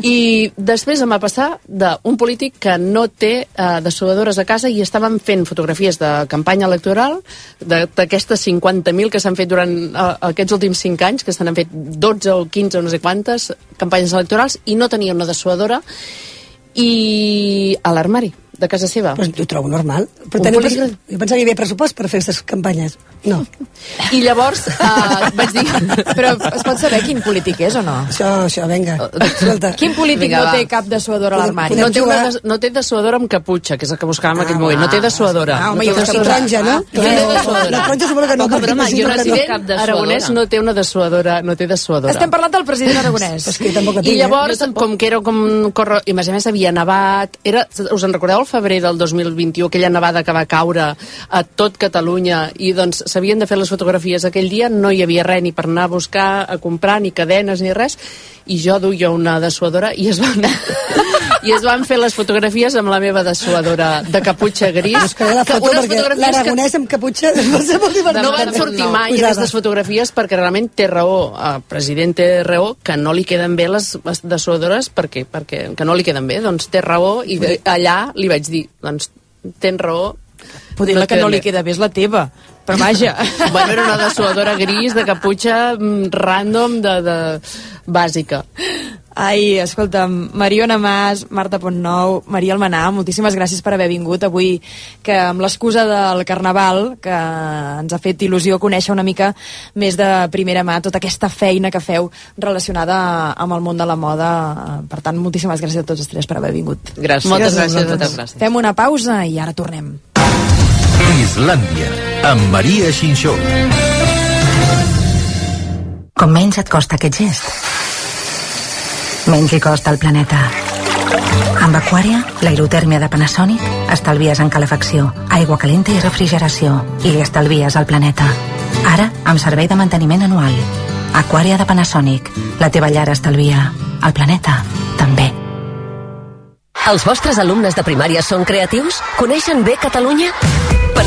I després em va passar d'un polític que no té eh, dessuadores a casa i estaven fent fotografies de campanya electoral d'aquestes 50.000 que s'han fet durant eh, aquests últims 5 anys, que se n'han fet 12 o 15 o no sé quantes campanyes electorals i no tenia una dessuadora i a l'armari de casa seva. Pues ho trobo normal. Però Un teniu polígraf. pres... Jo pensava que hi havia pressupost per fer aquestes campanyes. No. I llavors uh, vaig dir... Però es pot saber quin polític és o no? Això, això, vinga. Escolta. Quin polític Vinga, no va. té cap dessuadora a l'armari? No té, una, des- no té dessuadora amb caputxa, que és el que buscàvem en Ah, aquell moment. No té dessuadora. Ah, home, no i té dessuadora. taronja, no? No té dessuadora. la taronja suposo que no, Poca broma, que no. president aragonès no té una dessuadora, no té dessuadora. Estem parlant del president aragonès. I tinc, llavors, eh? com que era com... I a més a més havia nevat... Era, us en recordeu febrer del 2021, aquella nevada que va caure a tot Catalunya i doncs s'havien de fer les fotografies. Aquell dia, no hi havia res ni per anar a buscar, a comprar, ni cadenes ni res, i jo duia una dessuadora i es van... i es van fer les fotografies amb la meva dessuadora de caputxa gris. Buscaré la que foto unes perquè fotografies que amb caputxa va ser molt divertit. no van sortir mai Posada. aquestes fotografies perquè realment té raó, el president té raó que no li queden bé les, dessuadores perquè, perquè que no li queden bé, doncs té raó i allà li vaig dir, doncs tens raó Poder la que no li queda bé és la teva. Però vaja. Bueno, era una dessuadora gris de caputxa mm, random de, de bàsica. Ai, escolta'm, Mariona Mas, Marta Pontnou, Maria Almenà, moltíssimes gràcies per haver vingut avui, que amb l'excusa del Carnaval, que ens ha fet il·lusió conèixer una mica més de primera mà tota aquesta feina que feu relacionada amb el món de la moda. Per tant, moltíssimes gràcies a tots els tres per haver vingut. Gràcies. Moltes gràcies. gràcies. Moltes gràcies. Fem una pausa i ara tornem. Islàndia, amb Maria Xinxó. Com menys et costa aquest gest, menys li costa al planeta. Amb Aquària, l'aerotèrmia de Panasonic, estalvies en calefacció, aigua calenta i refrigeració, i li estalvies al planeta. Ara, amb servei de manteniment anual. Aquària de Panasonic, la teva llar estalvia. El planeta, també. Els vostres alumnes de primària són creatius? Coneixen bé Catalunya?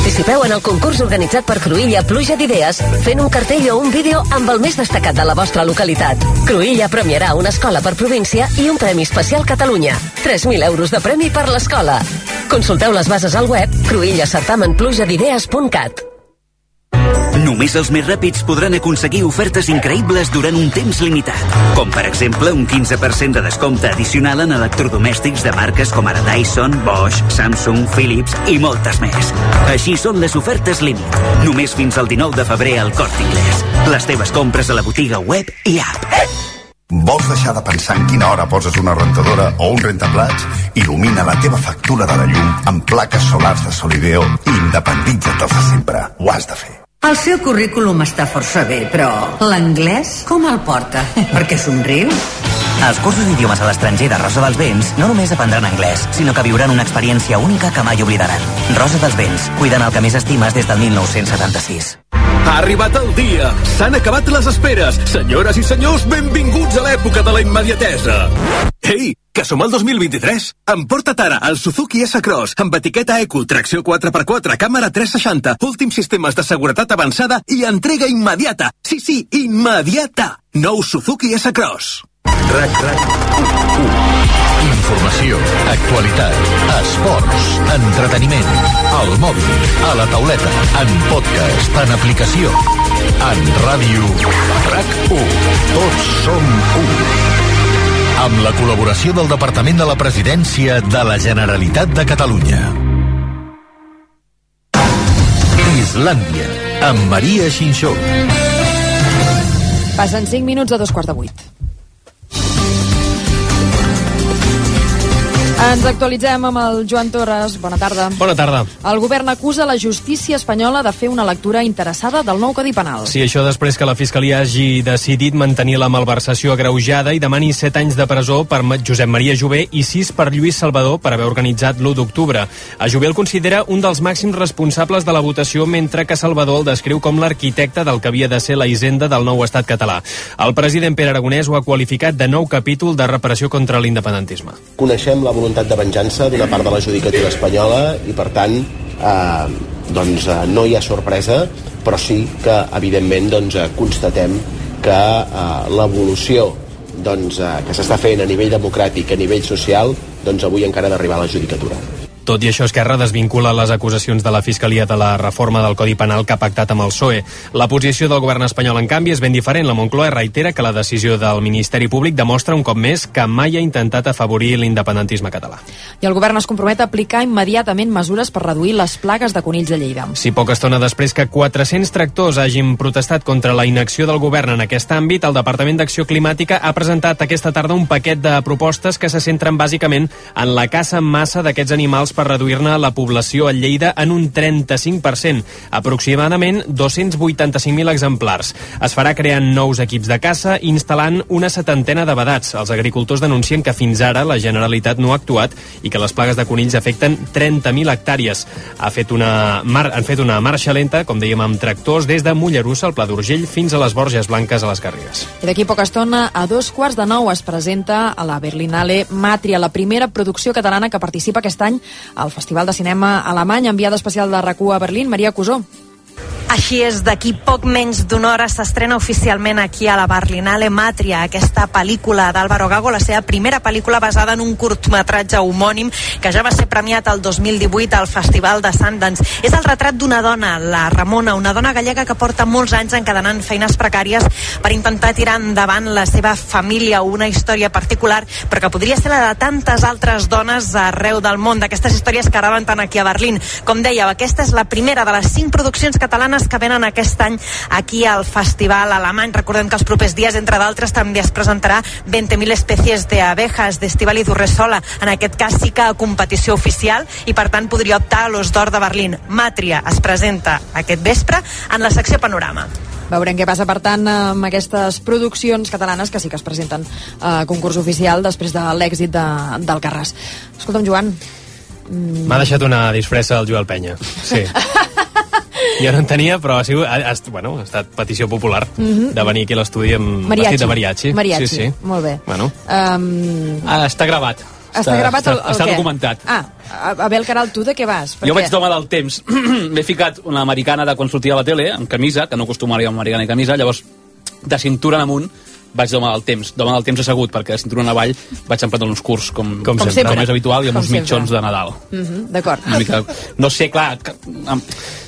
Participeu en el concurs organitzat per Cruïlla Pluja d'Idees fent un cartell o un vídeo amb el més destacat de la vostra localitat. Cruïlla premiarà una escola per província i un Premi Especial Catalunya. 3.000 euros de premi per l'escola. Consulteu les bases al web cruïllacertamenplujadidees.cat Només els més ràpids podran aconseguir ofertes increïbles durant un temps limitat. Com per exemple un 15% de descompte addicional en electrodomèstics de marques com ara Dyson, Bosch, Samsung, Philips i moltes més. Així són les ofertes límit. Només fins al 19 de febrer al Corte Inglés. Les teves compres a la botiga web i app. Vols deixar de pensar en quina hora poses una rentadora o un rentaplats? Il·lumina la teva factura de la llum amb plaques solars de Solideo i independitza't dels de sempre. Ho has de fer. El seu currículum està força bé, però l'anglès com el porta? Perquè somriu? Als cursos d'idiomes a l'estranger de Rosa dels Vents no només aprendran anglès, sinó que viuran una experiència única que mai oblidaran. Rosa dels Vents, cuidant el que més estimes des del 1976. Ha arribat el dia! S'han acabat les esperes! Senyores i senyors, benvinguts a l'època de la immediatesa! Ei, que som al 2023! Emporta't ara el Suzuki S-Cross amb etiqueta Eco, tracció 4x4, càmera 360, últims sistemes de seguretat avançada i entrega immediata! Sí, sí, immediata! Nou Suzuki S-Cross. RAC, RAC, Informació, actualitat, esports, entreteniment, al mòbil, a la tauleta, en podcast, en aplicació, en ràdio, RAC1. Tots som un. Amb la col·laboració del Departament de la Presidència de la Generalitat de Catalunya. Islàndia, amb Maria Xinxó. Passen 5 minuts a dos quarts de vuit. Ens actualitzem amb el Joan Torres. Bona tarda. Bona tarda. El govern acusa la justícia espanyola de fer una lectura interessada del nou Codi Penal. Sí, això després que la Fiscalia hagi decidit mantenir la malversació agreujada i demani 7 anys de presó per Josep Maria Jové i 6 per Lluís Salvador per haver organitzat l'1 d'octubre. A Jové el considera un dels màxims responsables de la votació, mentre que Salvador el descriu com l'arquitecte del que havia de ser la hisenda del nou estat català. El president Pere Aragonès ho ha qualificat de nou capítol de reparació contra l'independentisme. Coneixem la voluntat de venjança d'una part de la judicatura espanyola i, per tant, eh, doncs, eh, no hi ha sorpresa, però sí que, evidentment, doncs, eh, constatem que eh, l'evolució doncs, eh, que s'està fent a nivell democràtic, a nivell social, doncs avui encara ha d'arribar a la judicatura. Tot i això, Esquerra desvincula les acusacions de la Fiscalia de la reforma del Codi Penal que ha pactat amb el PSOE. La posició del govern espanyol, en canvi, és ben diferent. La Moncloa reitera que la decisió del Ministeri Públic demostra un cop més que mai ha intentat afavorir l'independentisme català. I el govern es compromet a aplicar immediatament mesures per reduir les plagues de conills de Lleida. Si poca estona després que 400 tractors hagin protestat contra la inacció del govern en aquest àmbit, el Departament d'Acció Climàtica ha presentat aquesta tarda un paquet de propostes que se centren bàsicament en la caça en massa d'aquests animals per reduir-ne la població a Lleida en un 35%, aproximadament 285.000 exemplars. Es farà creant nous equips de caça i instal·lant una setantena de vedats. Els agricultors denuncien que fins ara la Generalitat no ha actuat i que les plagues de conills afecten 30.000 hectàrees. Ha fet una mar... Han fet una marxa lenta, com dèiem, amb tractors des de Mollerussa, al Pla d'Urgell, fins a les Borges Blanques, a les Garrigues. I d'aquí poca estona, a dos quarts de nou, es presenta a la Berlinale Matria, la primera producció catalana que participa aquest any al Festival de Cinema Alemany, enviada especial de RAC1 a Berlín, Maria Cusó. Així és, d'aquí poc menys d'una hora s'estrena oficialment aquí a la Berlinale Matria, aquesta pel·lícula d'Álvaro Gago, la seva primera pel·lícula basada en un curtmetratge homònim que ja va ser premiat el 2018 al Festival de Sundance. És el retrat d'una dona, la Ramona, una dona gallega que porta molts anys encadenant feines precàries per intentar tirar endavant la seva família, una història particular, però que podria ser la de tantes altres dones arreu del món, d'aquestes històries que araven tant aquí a Berlín. Com dèieu, aquesta és la primera de les cinc produccions catalanes que venen aquest any aquí al Festival Alemany. Recordem que els propers dies, entre d'altres, també es presentarà 20.000 espècies d'abejas d'Estivali Durresola. En aquest cas sí que a competició oficial i, per tant, podria optar a l'Os d'Or de Berlín. Matria es presenta aquest vespre en la secció Panorama. Veurem què passa, per tant, amb aquestes produccions catalanes que sí que es presenten a concurs oficial després de l'èxit de, del Carràs. Escolta'm, Joan... M'ha deixat una disfressa el Joel Penya. Sí. Jo no en tenia, però ha, sigut, ha, ha, bueno, ha estat petició popular Mhm. de venir aquí a l'estudi amb Mariachi. vestit de mariachi. Mariachi, Sí, sí. molt bé. Bueno. Um, Ah, està gravat. està, gravat el, el està què? documentat. Ah, a, a veure, Caral, tu de què vas? Jo vaig d'home del temps. M'he ficat una americana de quan sortia a la tele, amb camisa, que no acostumaria amb americana i camisa, llavors, de cintura en amunt, vaig d'home del temps. D'home del temps assegut, perquè de cintura en avall vaig en pantalons curts, com, Com sempre. com és habitual, i amb Com uns sempre. mitjons de Nadal. Uh -huh, D'acord. No sé, clar, que- amb-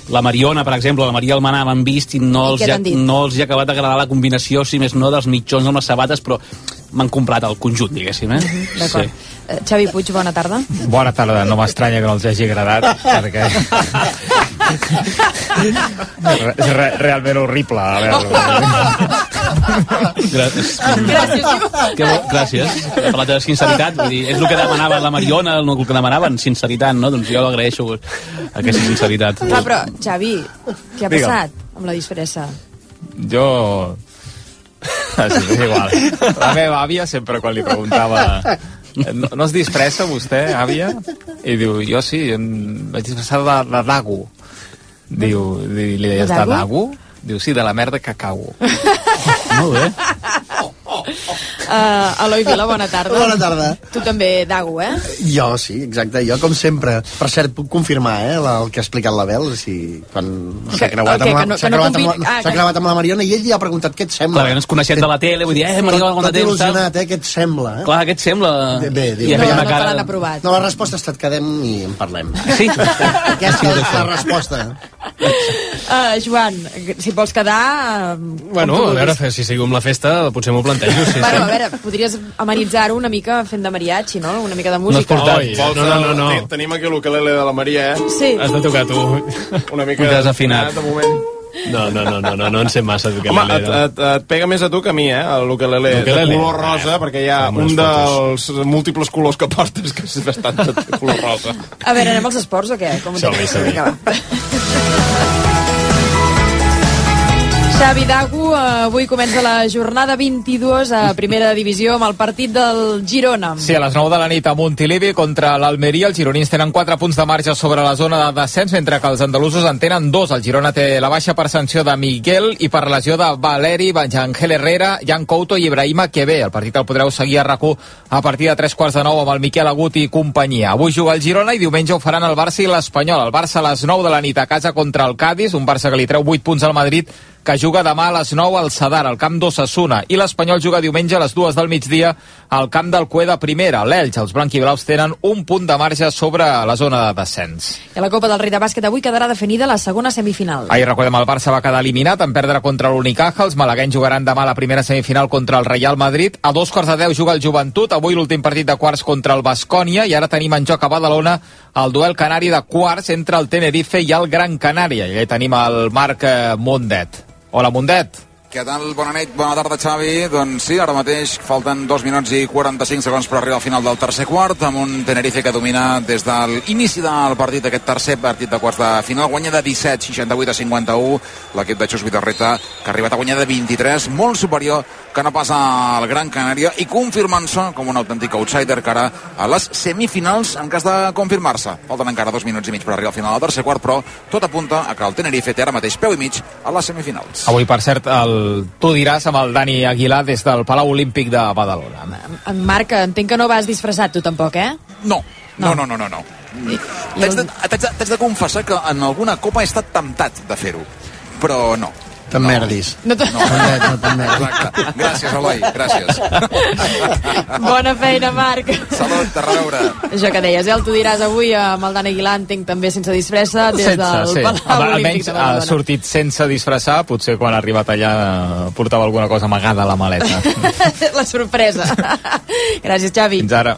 la Mariona, per exemple, la Maria Almanar m'han vist i no I els, ha, no els hi ha acabat d'agradar la combinació, si més no, dels mitjons amb les sabates, però m'han comprat el conjunt, diguéssim, eh? D'acord. Eh, Xavi Puig, bona tarda. Bona tarda, no m'estranya que no els hagi agradat, perquè És re, realment horrible. A veure. Gràcies. Gràcies, Que bo, gràcies. Ha parlat de sinceritat, vull dir, és el que demanava la Mariona, el que demanaven, sinceritat, no? Doncs jo agraeixo aquesta sinceritat. Clar, però, Xavi, què ha Digue'm. passat amb la disfressa? Jo... És igual. La meva àvia sempre quan li preguntava no, no es disfressa vostè, àvia? I diu, jo sí, em vaig disfressar de, de dago. Diu, di- li deies, De dago? Diu, sí, de la merda que cago. Molt bé. Uh, Eloi Vila, bona tarda. Bona tarda. Tu també, Dago, eh? Jo, sí, exacte, jo com sempre. Per cert, puc confirmar, eh, la, el que ha explicat l'Abel, si quan s'ha Que- creuat, amb la, Que no- no creuat, amb convi- la, ah, que- creuat amb la Mariona i ell li ha preguntat què et sembla. Clar, que ens coneixem de la tele, vull dir, eh, Mariona, Tot- quant tot temps, tal. il·lusionat, eh, què et sembla, eh? Clar, què et sembla? Bé, diu, I no, no te cara... l'han aprovat. No, la resposta ha estat quedem i en parlem. Sí? Aquesta és la resposta. Uh, Joan, si vols quedar... Uh, Bueno, a veure, si seguim la festa, potser m'ho plantejo. Sí, Bueno, a sí. veure, podries amenitzar-ho una mica fent de mariachi, no? Una mica de música. Oi, Vols no, no, no, no. Ten- Tenim aquí l'ukelele de la Maria, eh? Sí. Has de tocar tu. Una mica Desafinat. de moment. No, no, no, no, no, no en sé massa Home, d'ukelele. et, et, et pega més a tu que a mi, eh, l'ukelele de color rosa, perquè hi ha un dels múltiples colors que portes que és bastant de color rosa. A veure, anem als esports o què? Com ho Som-hi, tens? som-hi. Xavi Dagu, eh, avui comença la jornada 22 a primera divisió amb el partit del Girona. Sí, a les 9 de la nit a Montilivi contra l'Almeria. Els gironins tenen 4 punts de marge sobre la zona de descens, mentre que els andalusos en tenen 2. El Girona té la baixa per sanció de Miguel i per lesió de Valeri, Ángel Herrera, Jan Couto i Ibrahima Quevé. El partit el podreu seguir a rac a partir de 3 quarts de 9 amb el Miquel Agut i companyia. Avui juga el Girona i diumenge ho faran el Barça i l'Espanyol. El Barça a les 9 de la nit a casa contra el Cádiz, un Barça que li treu 8 punts al Madrid que juga demà a les 9 al Sadar, al camp d'Ossassuna. I l'Espanyol juga diumenge a les 2 del migdia al camp del Cue de primera. L'Elx, els blanquiblaus tenen un punt de marge sobre la zona de descens. I la Copa del Rei de Bàsquet avui quedarà definida la segona semifinal. Ahir, recordem, el Barça va quedar eliminat en perdre contra l'Unicaja. Els malaguenys jugaran demà la primera semifinal contra el Real Madrid. A dos quarts de deu juga el Joventut. Avui l'últim partit de quarts contra el Bascònia. I ara tenim en joc a Badalona el duel canari de quarts entre el Tenerife i el Gran Canària. I tenim el Marc eh, Mundet. Hola, Mundet. Què tal? Bona nit, bona tarda, Xavi. Doncs sí, ara mateix falten 2 minuts i 45 segons per arribar al final del tercer quart, amb un Tenerife que domina des de l'inici del partit, aquest tercer partit de quarts de final, guanya de 17, 68 a 51, l'equip de Xus Vidarreta, que ha arribat a guanyar de 23, molt superior que no passa al Gran Canària, i confirmant-se com un autèntic outsider cara a les semifinals en cas de confirmar-se. Falten encara dos minuts i mig per arribar al final del tercer quart, però tot apunta a que el Tenerife té ara mateix peu i mig a les semifinals. Avui, per cert, el... tu diràs amb el Dani Aguilar des del Palau Olímpic de Badalona. En Marc, entenc que no vas disfressat tu tampoc, eh? No, no, no, no, no. no. T'haig de, t'haig de, t'haig de confessar que en alguna copa he estat temptat de fer-ho, però no. T'emmerdis. No, no. no t'emmerdis. Exacte. Gràcies, Eloi, gràcies. Bona feina, Marc. Salut, a reveure. Això que deies, eh? El tu diràs avui amb el Dan Aguilar, entenc també sense disfressa, des sense, del sí. Palau Al- Olímpic Almenys ha sortit sense disfressar, potser quan ha arribat allà eh, portava alguna cosa amagada a la maleta. La sorpresa. Gràcies, Xavi. Fins ara.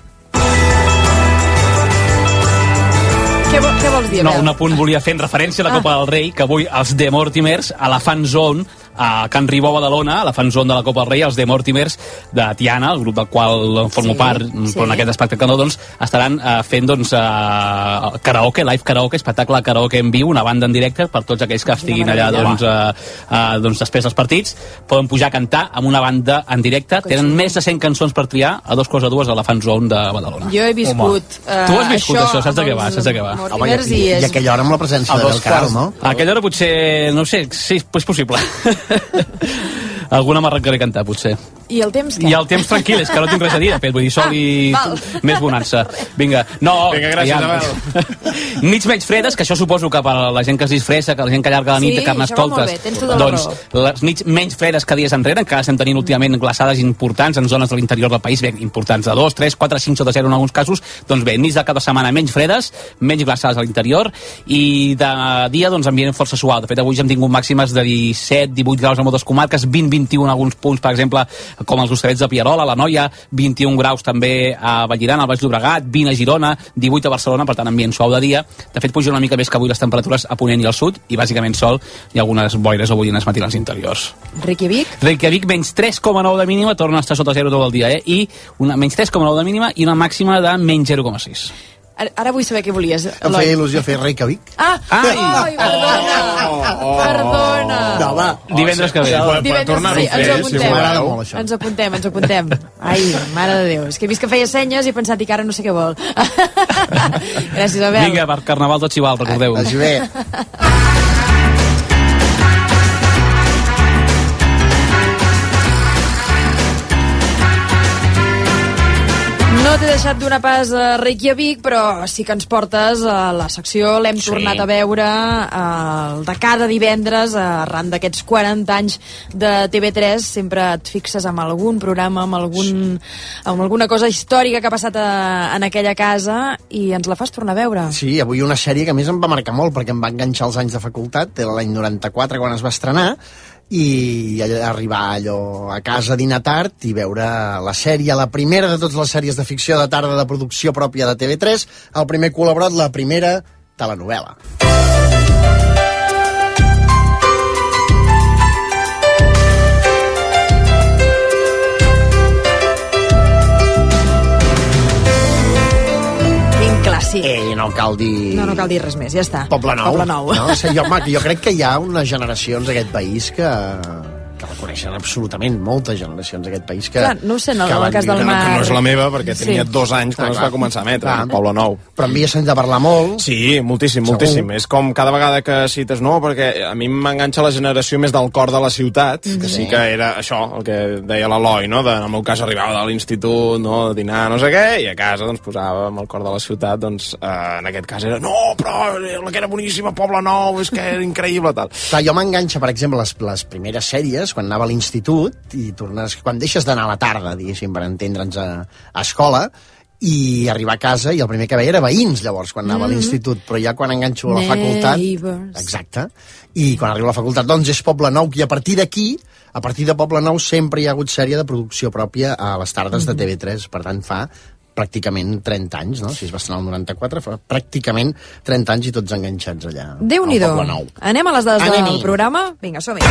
Què, què vols dir, No, un apunt volia fer en referència a la Copa del Rei, que avui els de Mortimers, a la fan zone, a Can Ribó, Badalona, a la fan zone de la Copa del Rei, els de Mortimers de Tiana, el grup del qual formo Sí, part, sí. però en aquest espectacle no, doncs, estaran eh, fent doncs, eh, karaoke, live karaoke, espectacle karaoke en viu, una banda en directe per tots aquells que estiguin allà doncs, eh, eh, doncs, després dels partits, poden pujar a cantar amb una banda en directe, tenen més de 100 cançons per triar, a dos coses a dues a la fan zone de Badalona. Jo he viscut... eh, Tu has viscut això, saps de què va, amb saps de què va. Mortimers i, I és... a aquella hora amb la presència A de dos Caral, quarts. no? A aquella hora potser, no ho sé, sí, és possible. Alguna m'arrencaré a cantar, potser. I el temps què? I el temps tranquil, és que no tinc res a dir, de fet, vull dir, sol i Ah, val. més bonança. Vinga, no... Vinga, gràcies, aviam. Nits menys fredes, que això suposo que per la gent que es disfressa, que la gent que allarga la nit Sí, de carnestoltes, tota doncs les nits menys fredes que dies enrere, encara estem tenint últimament glaçades importants en zones de l'interior del país, bé, importants de 2, 3, 4, 5 sota 0 en alguns casos, doncs bé, nits de cada setmana menys fredes, menys glaçades a l'interior, i de dia, doncs, ambient força suau. De fet, avui ja hem tingut màximes de 17, 18 graus a moltes comarques, 20, 21 en alguns punts, per exemple, com els Hostalets de Pierola, la Noia, 21 graus també a Vallirana, al Baix Llobregat, 20 a Girona, 18 a Barcelona, per tant, ambient suau de dia. De fet, puja una mica més que avui les temperatures a Ponent i al sud, i bàsicament sol i algunes boires o boirines matinals interiors. Reykjavik? Reykjavik, menys 3,9 de mínima, torna a estar sota 0 tot el dia, eh? I una, menys 3,9 de mínima i una màxima de menys 0,6. Ara, ara vull saber què volies. Em feia il·lusió fer Reykjavik. Ah! Ai! Ai, perdona! Perdona! No, va. Divendres que ve. Divendres, sí, ens ho apuntem. M'agrada molt, això. Ens apuntem, ens apuntem. Ai, mare de Déu. És que he vist que feia senyes i he pensat, i que ara no sé què vol. Gràcies, Abel. Vinga, per Carnaval tot xival, recordeu. Vagi bé. No t'he deixat donar pas a Reykjavik, però sí que ens portes a la secció. L'hem Sí. tornat a veure eh, el de cada divendres, arran d'aquests 40 anys de TV3. Sempre et fixes amb algun programa, amb, algun, amb alguna cosa històrica que ha passat a, en aquella casa i ens la fas tornar a veure. Sí, avui una sèrie que a més em va marcar molt perquè em va enganxar els anys de facultat, l'any 94 quan es va estrenar, i arribar allò a casa a dinar tard i veure la sèrie, la primera de totes les sèries de ficció de tarda de producció pròpia de TV3, el primer col·laborat, la primera telenovela. Clàssic. Eh, no cal dir... No, no cal dir res més, ja està. Poble Nou. Poble Nou. No? Sigui, jo, home, jo crec que hi ha unes generacions a aquest país que, que reconeixen absolutament moltes generacions a aquest país que... Clar, no ho sé, en el- que en el cas del mar- Que no és la meva, perquè Sí. tenia dos anys quan Ah, es va començar a emetre, Clar. el Poble Nou. Però en havia sentit de parlar molt. Sí, moltíssim, moltíssim. És com cada vegada que cites, no, perquè a mi m'enganxa la generació més del cor de la ciutat, que sí que era això, el que deia l'Eloi, no? De, en el meu cas arribava de l'institut, no? a dinar no sé què, i a casa doncs posàvem el cor de la ciutat, doncs eh, en aquest cas era, no, però la que era boníssima, Poble Nou, és que era increïble, tal. Clar, jo m'enganxa, per exemple, les, les primeres sèries, quan anava a l'institut, i tornes, quan deixes d'anar a la tarda, diguéssim, per entendre'ns a, a escola, i arribar a casa, i el primer que veia era veïns, llavors, quan anava Mhm. a l'institut, però ja quan enganxo a la facultat... Neighbors. Exacte. I quan arribo a la facultat, doncs és Poble Nou, i a partir d'aquí, a partir de Poble Nou, sempre hi ha hagut sèrie de producció pròpia a les tardes de TV3, per tant, fa pràcticament 30 anys, no? Si es va estrenar el 94, fa pràcticament 30 anys i tots enganxats allà. déu nhi. Anem a les dades Anem-hi. del programa? Vinga, som-hi.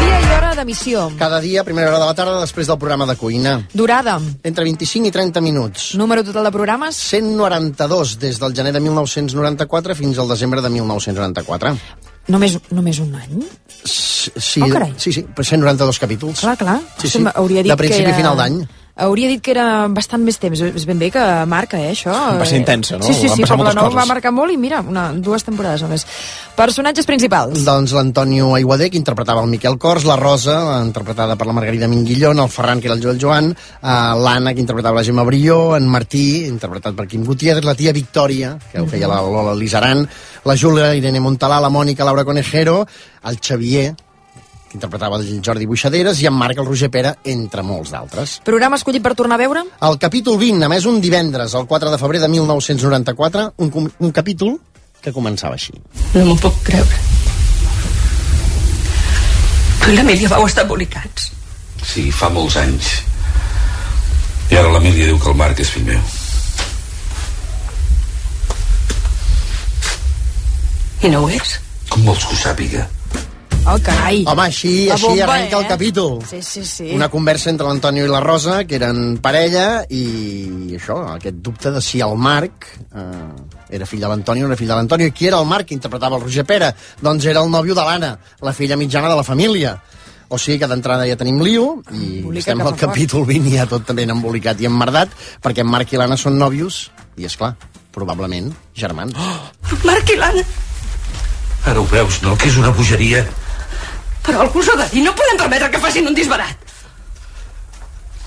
Dia i hora d'emissió. Cada dia, primera hora de la tarda, després del programa de cuina. Durada. Entre 25 i 30 minuts. Número total de programes? 192 des del gener de 1994 fins al desembre de 1994. Només, només un any? Sí, Oh, carai. sí, sí, però 192 capítols. Clar, clar. Sí, sí. Hauria dit De principi que era... a final d'any. Hauria dit que era bastant més temps. És ben bé que marca, eh, això. Va ser intensa, no? Sí, sí, sí, passar Poble moltes Nou coses. va marcar molt i mira, una, dues temporades només. Personatges principals. Doncs l'Antonio Aiguader, que interpretava el Miquel Cors, la Rosa, interpretada per la Margarida Minguillón, el Ferran, que era el Joel Joan, eh, l'Anna, que interpretava la Gemma Brió, en Martí, interpretat per Quim Gutiérrez, la tia Victòria, que ho feia la Lola Lizaran, la Júlia Irene Montalà, la Mònica Laura Conejero, el Xavier, que interpretava el Jordi Buixaderes, i en Marc, el Roger Pera, entre molts d'altres. Programa escollit per tornar a veure? El capítol 20, a més un divendres, el 4 de febrer de 1994, un, un capítol que començava així. No m'ho puc creure. Tu i l'Emília vau estar embolicats. Sí, fa molts anys. I ara l'Emília diu que el Marc és fill meu. I no ho és? Com vols que ho sàpiga? Oh, carai. Home, així, La així bomba, arrenca el eh? capítol. Sí, sí, sí. Una conversa entre l'Antonio i la Rosa, que eren parella, i això, aquest dubte de si el Marc eh, era fill de l'Antonio o era fill de l'Antonio. I qui era el Marc que interpretava el Roger Pera? Doncs era el nòvio de l'Anna, la filla mitjana de la família. O sigui que d'entrada ja tenim lío i Embolica estem al capítol 20 i ja tot també embolicat i emmerdat perquè en Marc i l'Anna són nòvios i, és clar probablement germans. Oh! Marc i l'Anna. Ara ho veus, no? Que és una bogeria. Però algú s'ho ha de dir. No podem permetre que facin un disbarat.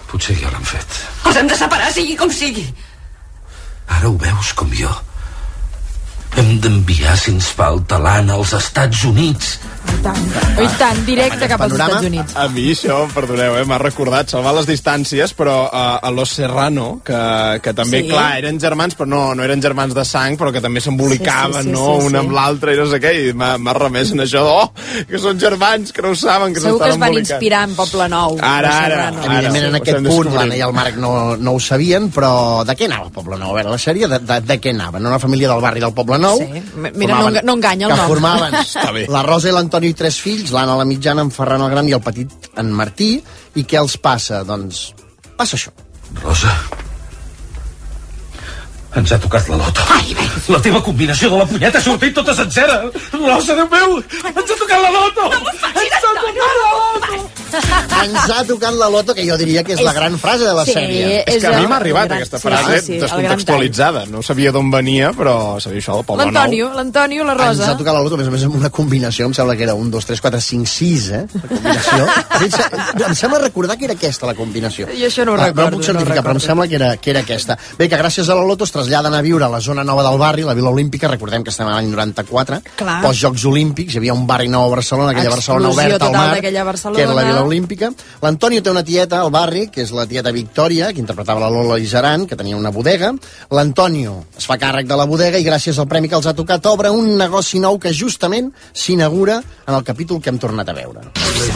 Potser ja l'han fet. Els hem de separar, sigui com sigui. Ara ho veus com jo. Hem d'enviar, si ens falta, l'Anna als Estats Units. I tant, i tant directe cap als Estats Units. A mi això, perdoneu, eh, m'ha recordat salvar les distàncies, però uh, a Los Serrano, que, que també, Sí. sí. clar, eren germans, però no, no eren germans de sang, però que també s'embolicaven, Sí, sí, sí, no?, sí, un sí. amb l'altre i no sé què, i m'ha remès en això, oh, que són germans, que no ho saben, que Segur que s'estan es van embolicant. inspirar en Poble Nou. Ara, ara, Serrano. Evidentment, en ho aquest estem punt, l'Anna i el Marc no, no ho sabien, però de què anava el Poble Nou? A veure, la sèrie, de, de, de què anava? No una família del barri del Poble Nou? Sí. Mira, no enga- no enganya el que nom. formaven Està bé. la Rosa i l'Antoni i tres fills, l'Anna la mitjana, en Ferran el Gran i el petit en Martí. I què els passa? Doncs passa això. Rosa, ens ha tocat la loto. Ai, la teva combinació de la punyeta ha sortit tota sencera. Rosa, Déu meu, ens ha tocat la loto. No ens ha tocat la loto. Ens ha tocat la loto, que jo diria que és, la gran frase de la sí, sèrie. És que a mi m'ha arribat gran- aquesta frase sí, sí, descontextualitzada. No sabia d'on venia, però sabia això del Poble Nou. L'Antonio, l'Antonio, la Ens Rosa. ha tocat la loto, a més a més, amb una combinació, em sembla que era un, dos, tres, quatre, cinc, sis, eh? La combinació. Em se- em sembla recordar que era aquesta, la combinació. Jo això no ho Ah, recordo, No puc certificar, no però em sembla que era, que era aquesta. Bé, que gràcies a la loto es traslladen a viure a la zona nova del barri, la Vila Olímpica, recordem que estem a l'any 94, Clar. pels Jocs Olímpics, hi havia un barri nou a Barcelona, aquella Barcelona Explosió oberta al mar, Barcelona. que era la Vila Olímpica. L'Antonio té una tieta al barri, que és la tieta Victòria, que interpretava la Lola Iseran, que tenia una bodega. L'Antonio es fa càrrec de la bodega i gràcies al premi que els ha tocat obre un negoci nou que justament s'inaugura en el capítol que hem tornat a veure.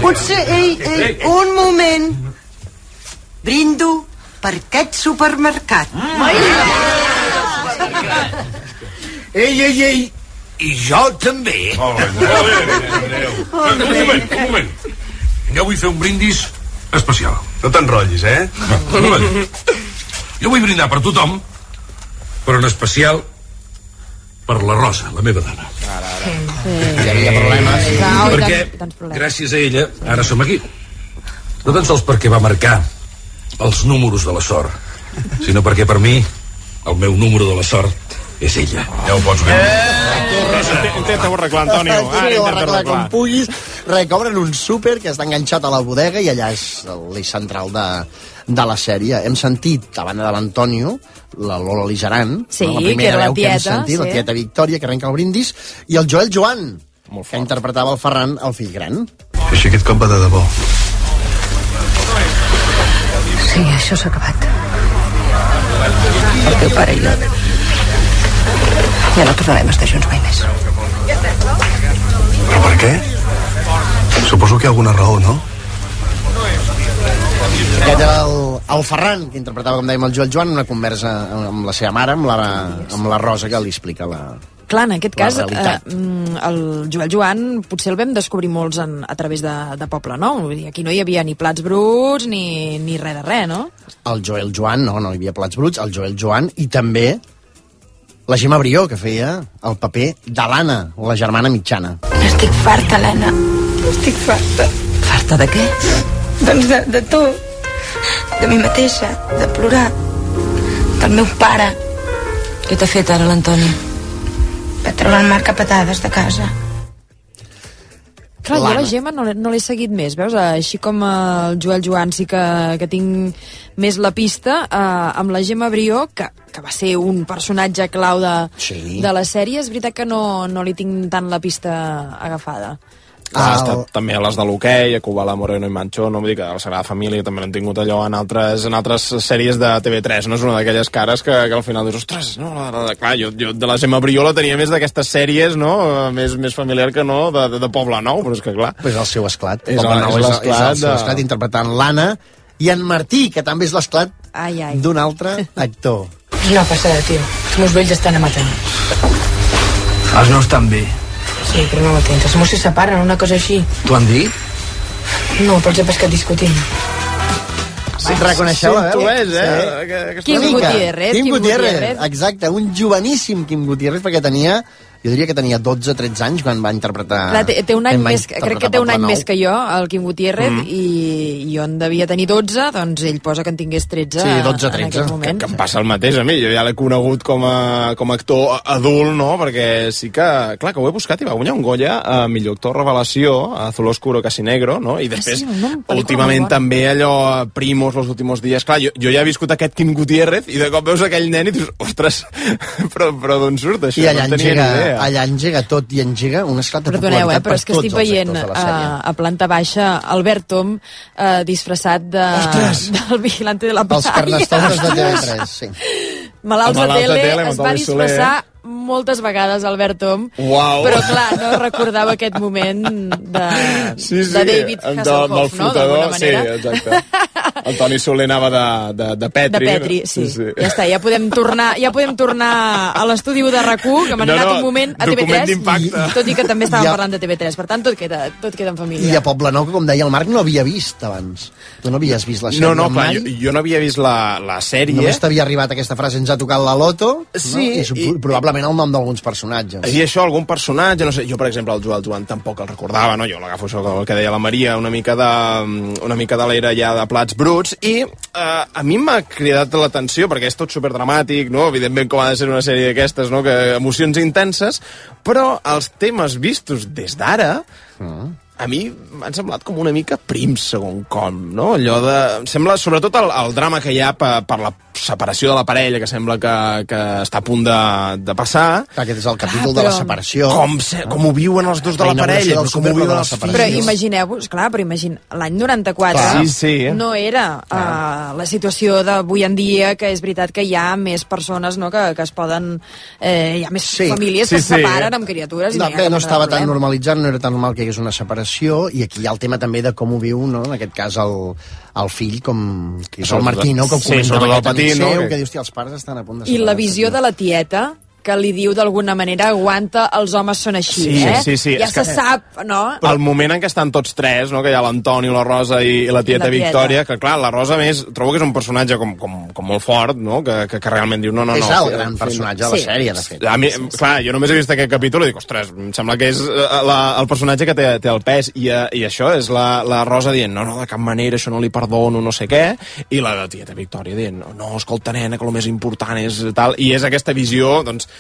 Potser, ei, ei, un moment. Brindo per aquest supermercat. Ei, ei, ei, i jo també. Molt bé, Un moment, un moment. Jo vull fer un brindis especial. No t'enrotllis, eh? Un moment. Jo vull brindar per tothom, però en especial per la Rosa, la meva dona. Hi havia problemes. Clar, i perquè tants- tants problemes. gràcies a ella ara som aquí. No tan sols perquè va marcar els números de la sort, sinó perquè per mi el meu número de la sort és ella. Ja ho pots veure. Eh, Intenta-ho arreglar, Antonio. Ara Intenta arreglar com puguis. Recobren un súper que està enganxat a la bodega i allà és l'eix central de, de la sèrie. Hem sentit, a banda de l'Antonio, la Lola Ligeran, Sí, la que primera era la veu que hem tieta, sentit, la sí. tieta Victòria, que arrenca el brindis, i el Joel Joan, que interpretava el Ferran, el fill gran. Així aquest cop va de debò. Sí, això s'ha acabat. El teu pare i jo ja no tornarem a estar junts mai més. Però per què? Suposo que hi ha alguna raó, no? Aquest era el, el Ferran, que interpretava, com dèiem, el Joel Joan, una conversa amb la seva mare, amb la, amb la Rosa, que li explica la... Clar, en aquest cas, eh, mm, el Joel Joan potser el vam descobrir molts en, a través de, de Poble Nou. Vull dir, aquí no hi havia ni plats bruts ni, ni res de res, no? el Joel Joan, no, no hi havia plats bruts, el Joel Joan i també la Gemma Brió, que feia el paper de l'Anna, la germana mitjana. Estic farta, Helena. Estic farta. Farta de què? Doncs de, de tot. De mi mateixa, de plorar. Del meu pare. Què t'ha fet ara l'Antoni? Va treure el Marc a patades de casa. Clar, jo la Gemma no, no l'he seguit més, veus? Així com eh, el Joel Joan sí que, que tinc més la pista, eh, amb la Gemma Brió, que, que va ser un personatge clau de, Sí. de la sèrie, és veritat que no, no li tinc tant la pista agafada. Ha El- estat també a les de l'hoquei, a Kubala, Moreno i Mancho, no vull dir que la Sagrada Família també l'han tingut allò en altres, en altres sèries de TV3, no és una d'aquelles cares que, que al final dius, ostres, no, la, la, la, clar, jo, jo de la Gemma Brió la tenia més d'aquestes sèries, no?, més, més familiar que no, de, de, de Poble Nou, però és que clar... Pues el seu esclat. És Poble el- Nou és és, és el seu de- esclat interpretant l'Anna i en Martí, que també és l'esclat d'un altre actor. És una passada, tio. Els meus vells estan matant. Els meus també. Sí, però no m'atents. Els meus se separen, una cosa així. T'ho han dit? No, però els he pescat discutint. Sí, reconeixeu la tu veu? és, eh? Aquesta Quim. Gutiérrez, Quim Gutiérrez. exacte, un joveníssim Quim Gutiérrez, perquè tenia jo diria que tenia 12-13 anys quan va interpretar... Clar, té, té un any més, crec que té un any més que jo, el Quim Gutiérrez, Mm. i jo en devia tenir 12, doncs ell posa que en tingués 13 Sí, 12, en 13, aquell moment. que em passa el mateix a mi, jo ja l'he conegut com a, com a actor adult, no? Perquè sí que, clar, que ho he buscat i va guanyar un Goya a millor actor revelació, a Azul Oscuro Casi Negro, no? I després, sí, un nom, pel·lícula últimament també allò, a Primos, los últimos dies, clar, jo, jo ja he viscut aquest Quim Gutiérrez i de cop veus aquell nen i dius, ostres, però, però d'on surt això? I allà, no en tenia engega, idea. allà engega tot i engega un esclat de Perdoneu, eh, però per és que tots estic els veient actors de la a, sèrie. a planta baixa Albert Tom eh, disfressat de, del vigilante de la Els playa. carnestoltes de TV3, sí. Malalts de malalt de tele, es va disfressar moltes vegades Albert Tom, Uau. però clar, no recordava aquest moment de, Sí, sí, de David Hasselhoff, el no? flotador, D'alguna manera. Sí, exacte. El Toni Soler anava de, de, de De Petri. Petri, sí. Ja està, ja podem tornar, ja podem tornar a l'estudi de rac que m'han No, anat no, un moment a document TV3, d'impacte. tot i que també estàvem Ja. parlant de TV3, per tant tot queda, tot queda en família. I a Poble Nou, que com deia el Marc, no havia vist abans. Tu no havies vist la sèrie No, no, clar, mai? jo, jo no havia vist la, la sèrie. Només t'havia arribat aquesta frase, ens ha tocat la loto, Sí, no? i, i... probablement el nom d'alguns personatges. I això, algun personatge, no sé, jo, per exemple, el Joel Joan tampoc el recordava, no? Jo l'agafo això, el que deia la Maria, una mica de, una mica de l'era ja de plats bruts, i eh, a mi m'ha cridat l'atenció, perquè és tot superdramàtic, no? Evidentment, com ha de ser una sèrie d'aquestes, no? Que emocions intenses, però els temes vistos des d'ara, a mi m'han semblat com una mica prims, segon com, no? Allò de... Em sembla, sobretot, el, el drama que hi ha per, per la separació de la parella, que sembla que, que està a punt de, de passar. Aquest és el capítol de la separació. Com, se, com ho viuen els dos de la, La parella, del però com ho viuen de la els separació. Però fills. imagineu-vos, clar, però imagina, l'any 94 Clar. Sí, sí. no era uh, la situació d'avui en dia, que és veritat que hi ha més persones no, que, que es poden... Eh, hi ha més Sí. famílies Sí, que es sí. separen amb criatures. i No, hi ha bé, no estava tan normalitzat, no era tan normal que hi hagués una separació, i aquí hi ha el tema també de com ho viu, no? en aquest cas, el, el fill, com que és el Martí, no? que ho sí, comenta sobretot amb el aquest amic petit, no? seu, Que- que diu, hòstia, els pares estan a punt de I la visió de la tieta que li diu d'alguna manera aguanta els homes són així, Sí, eh? sí, sí, Ja és se que- sap, no? Però el moment en què estan tots tres, no? que hi ha l'Antoni, la Rosa i, i la tieta la tieta. Victòria, que clar, la Rosa més trobo que és un personatge com, com, com molt fort, no? que, que, que realment diu no, no, no. És el sí, gran sí, personatge de la sèrie, de fet. A mi, clar, jo només he vist aquest capítol i dic, ostres, em sembla que és eh, la, el personatge que té, té el pes i, eh, i això és la, la Rosa dient no, no, de cap manera, això no li perdono, no sé què i la tieta Victòria dient no, no escolta, nena, que el més important és tal i és aquesta visió, doncs, eh,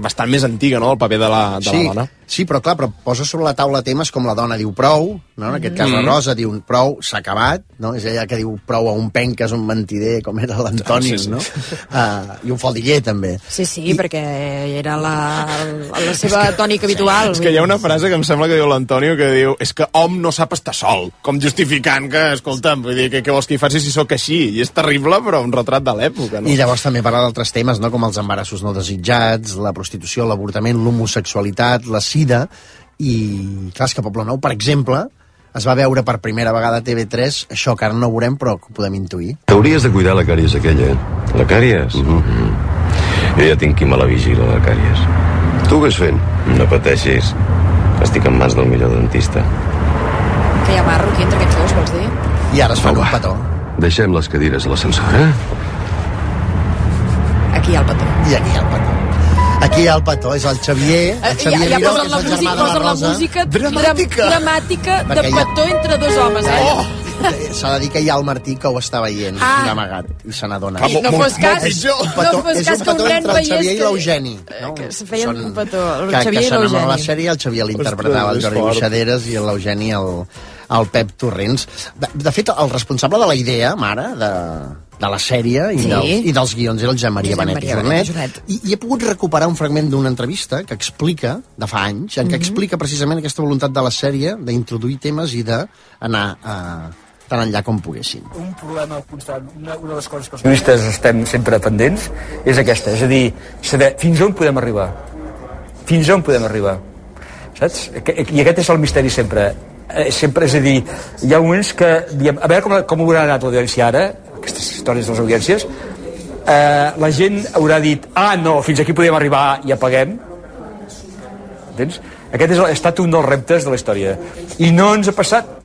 bastant més antiga, no?, el paper de la, de sí, la dona. Sí, però clar, però posa sobre la taula temes com la dona diu prou, no? en aquest cas la Mhm. Rosa diu prou, s'ha acabat, no? és ella que diu prou a un penques, un mentider, com era l'Antoni, Ah, sí, sí. no? Uh, I un faldiller, també. Sí, sí, I... perquè era la, la seva tònica habitual. És que hi ha una frase que em sembla que diu l'Antonio que diu és que hom no sap estar sol, com justificant que, escolta'm, vull dir, que, què vols que hi faci si sóc així? I és terrible, però un retrat de l'època, no? I llavors també parla d'altres temes, no? com els embarassos no desitjats, la prostitució, l'avortament, l'homosexualitat, la sida, i clar, és que a Poble Nou, per exemple, es va veure per primera vegada a TV3, això que ara no ho veurem, però que ho podem intuir. T'hauries de cuidar la càries aquella, eh? La càries? Mm -hmm. Jo ja tinc qui me la vigila, la càries. Tu què és fent? No pateixis. Estic en mans del millor dentista. Que hi ha marro aquí entre aquests dos, vols dir? I ara es fa un petó. Deixem les cadires a l'ascensor, eh? Aquí hi ha el petó. I aquí hi ha el petó. Aquí hi ha el petó, és el Xavier, el Eh, ja, Xavier ja Miró, posen que és la, el música, germà de la la música dramàtica, dramàtica de Perquè ja- petó entre dos homes, eh? Oh! S'ha de dir que hi ha el Martí que ho està veient Ah. d'amagat i se n'adona. I no fos cas, És no un petó, fos és cas un que un petó entre el Xavier i que- l'Eugeni. No? que se feien un petó, el que, Xavier que i s'anava a la l'Eugeni. sèrie, el Xavier l'interpretava el Jordi. Buixaderes i l'Eugeni el, el Pep Torrents. De, de fet, el responsable de la idea, mare, de, de la sèrie i, Sí. dels, i dels guions era el Jean Maria Josep Benet i Maria Benet i Jornet. I, I he pogut recuperar un fragment d'una entrevista que explica, de fa anys, en què Mhm. explica precisament aquesta voluntat de la sèrie d'introduir temes i d'anar a tan enllà com poguessin. un problema constant, una, una de les coses que els periodistes estem sempre pendents és aquesta, és a dir, saber fins on podem arribar. Fins on podem arribar. Saps? I aquest és el misteri sempre. Eh, Sempre, és a dir, hi ha moments que, diem, a veure com, com haurà anat l'audiència ara, aquestes històries de les audiències, eh, la gent haurà dit, ah, no, fins aquí podem arribar i apaguem. Entens? Aquest és, ha estat un dels reptes de la història. I no ens ha passat.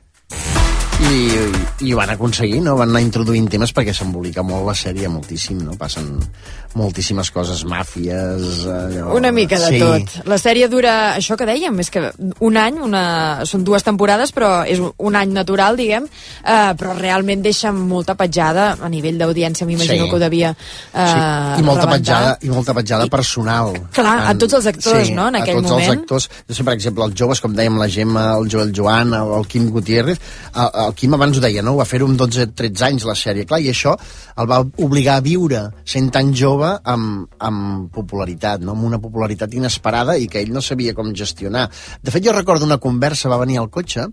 I i, i van aconseguir, no? Van anar introduint temes perquè s'embolica molt la sèrie, moltíssim, no? Passen moltíssimes coses, màfies... Allò... Una mica de sí. tot. La sèrie dura, això que dèiem, és que un any, una... són dues temporades, però és un any natural, diguem, eh, però realment deixa molta petjada a nivell d'audiència, m'imagino Sí. que ho devia eh, Sí, i molta rebentar. petjada, i molta petjada personal. Clar, a tots els actors, no, en aquell a tots moment. els actors. Jo sé, per exemple, els joves, com dèiem, la Gemma, el Joel Joan, el, el Quim Gutiérrez, el, el Quim abans ho deia, no? Va fer-ho amb 12-13 anys, la sèrie. Clar, i això el va obligar a viure sent tan jove amb, amb popularitat, no? amb una popularitat inesperada i que ell no sabia com gestionar. De fet, jo recordo una conversa, va venir al cotxe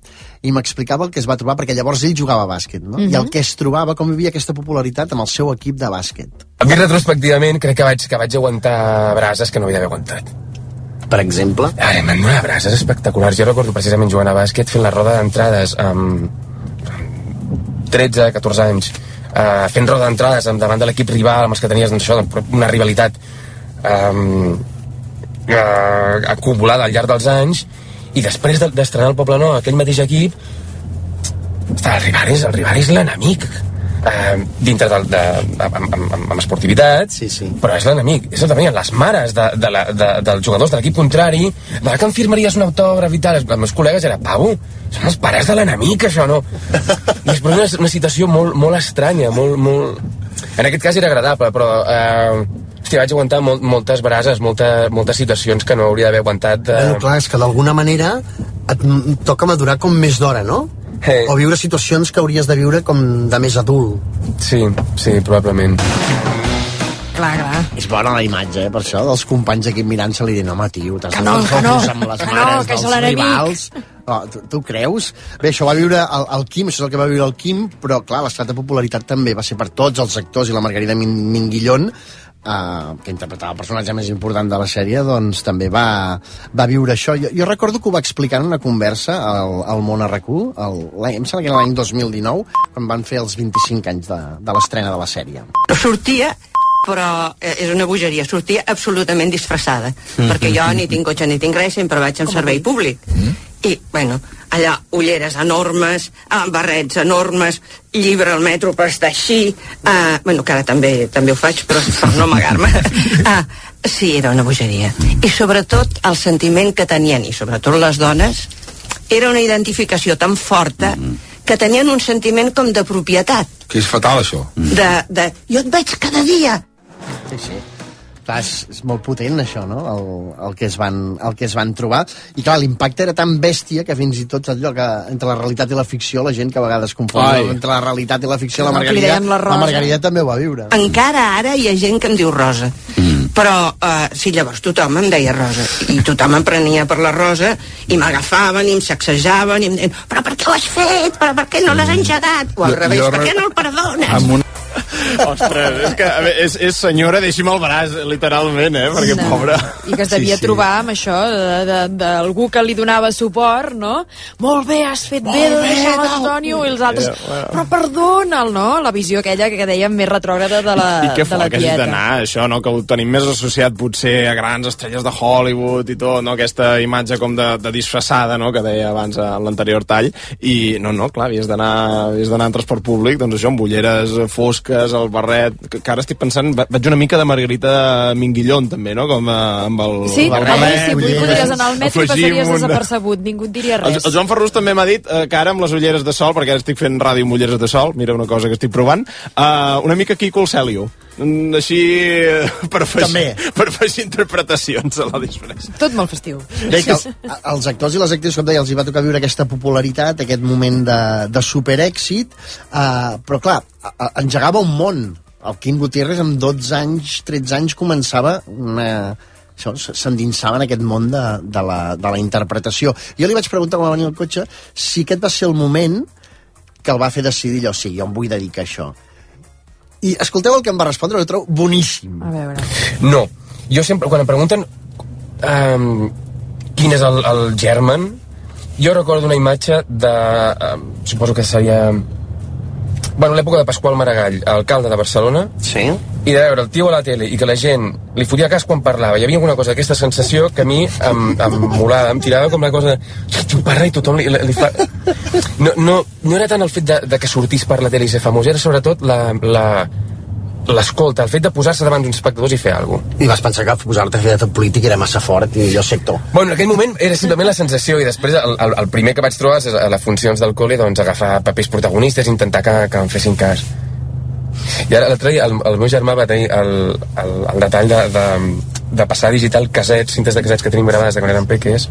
i m'explicava el que es va trobar, perquè llavors ell jugava a bàsquet, no? I el Mhm. que es trobava, com vivia aquesta popularitat amb el seu equip de bàsquet. A mi, retrospectivament, crec que vaig, que vaig aguantar brases que no havia d'haver aguantat. Per exemple? Ai, em van donar brases espectaculars. Jo recordo precisament jugant a bàsquet fent la roda d'entrades amb 13, 14 anys, uh, fent roda d'entrades davant de l'equip rival amb els que tenies doncs, això, una rivalitat um, uh, acumulada al llarg dels anys i després de- d'estrenar el Poble Nou aquell mateix equip el rival el rival és l'enemic eh, dintre del, de, amb, amb, amb, amb esportivitat sí, sí. però és l'enemic és que les mares de, de la, de, dels jugadors de l'equip contrari de que em firmaries un autògraf i tal els meus col·legues era, Pau, són els pares de l'enemic això no i després una, una situació molt, molt estranya molt, molt... en aquest cas era agradable però eh, hòstia, vaig aguantar molt, moltes brases molta, moltes situacions que no hauria d'haver aguantat de... Bueno, clar, és que d'alguna manera et toca madurar com més d'hora, no? Hey. O viure situacions que hauries de viure com de més adult. Sí, sí, probablement. Clar, clar. És bona la imatge, eh, per això, dels companys aquí mirant-se li diuen, home, tio, t'has Que de no, fer que no, amb les que no, mares que és dels rivals. Oh, tu, tu creus? Bé, això va viure el, el Quim, això és el que va viure el Quim, però clar, l'estat de popularitat també va ser per tots els actors i la Margarida Min Minguillón, eh, que interpretava el personatge més important de la sèrie, doncs també va, va viure això. Jo, jo recordo que ho va explicar en una conversa al, al Món RQ, el, em sembla que era l'any 2019, quan van fer els 25 anys de, de l'estrena de la sèrie. Sortia però eh, és una bogeria, sortia absolutament disfressada, perquè jo ni tinc cotxe ni tinc res, sempre vaig en servei públic. I, bueno, allà ulleres enormes, eh, barrets enormes, llibre al metro per estar així, eh, bueno, que ara també també ho faig, però per no amagar-me. Ah, sí, era una bogeria. I sobretot el sentiment que tenien, i sobretot les dones, era una identificació tan forta que tenien un sentiment com de propietat, Que és fatal, això. de, de jo et veig cada dia, Sí, sí. Clar, és, és molt potent això, no? El, el, que es van, el que es van trobar. I clar, l'impacte era tan bèstia que fins i tot allò que entre la realitat i la ficció la gent que a vegades confon entre la realitat i la ficció la No, Margarida, la Rosa. Margarida també ho va viure. Encara ara hi ha gent que em diu Rosa. Mm. Però, uh, sí, llavors tothom em deia Rosa. I tothom em prenia per la Rosa i m'agafaven i em sacsejaven i em deien però per què ho has fet? Però per què no l'has engegat? O al Jo- revés, jo per què no el perdones? Amb una... Ostres, és que a veure, és, és senyora, deixi'm el braç, literalment, eh? Perquè, No. pobra... I que es devia trobar amb això, d'algú que li donava suport, no? Molt bé, has fet bé de deixar l'Antonio i els altres, Ja, bueno. però perdona'l, no? La visió aquella que dèiem més retrògrada de la, I què de la que tieta. d'anar, això, no? Que ho tenim més associat potser a grans estrelles de Hollywood i tot, no? Aquesta imatge com de, de disfressada, no? Que deia abans en l'anterior tall. I no, no, clar, havies d'anar en transport públic, doncs això, amb ulleres fosques, el barret... Que, que ara estic pensant, va- vaig una mica de Margarita Minguillón, també, no? Com eh, amb el, Sí, el barret, sí, ulleres. podries anar al metro i passaries un- desapercebut, ningú et diria el, res. el Joan Ferrus també m'ha dit eh, que ara amb les ulleres de sol, perquè ara estic fent ràdio amb ulleres de sol, mira una cosa que estic provant, eh, una mica Kiko el Celio. Així, eh, per afegir, També. per afegir interpretacions a la disfressa. Tot molt festiu. Bé, que el, els actors i les actrius, com deia, els hi va tocar viure aquesta popularitat, aquest moment de, de superèxit, uh, però clar, engegava un món. El Quim Gutiérrez amb 12 anys, 13 anys començava una, s'endinsava en aquest món de, de, la, de la interpretació. Jo li vaig preguntar quan va venir al cotxe si aquest va ser el moment que el va fer decidir allò, sí, jo em vull dedicar a això. I escolteu el que em va respondre, ho trobo boníssim. A veure. No, jo sempre, quan em pregunten um, quin és el, el germen, jo recordo una imatge de... Um, suposo que seria... Bueno, l'època de Pasqual Maragall, alcalde de Barcelona. Sí. i de veure el tio a la tele i que la gent li fotia cas quan parlava, hi havia alguna cosa d'aquesta sensació que a mi em, em molava, em tirava com la cosa de... Tio, parla i tothom li, li fa... No, no, no era tant el fet de, de que sortís per la tele i ser famós, era sobretot la, la, l'escolta, el fet de posar-se davant d'uns espectadors i fer alguna cosa. I vas pensar que posar-te a fer de polític era massa fort i jo sector. Bueno, en aquell moment era simplement la sensació i després el, el, el primer que vaig trobar és a les funcions del col·le doncs, agafar papers protagonistes i intentar que, que em fessin cas. I ara l'altre dia el, el meu germà va tenir el, el, el detall de, de, de passar a digital casets, cintes de casets que tenim gravades de quan érem peques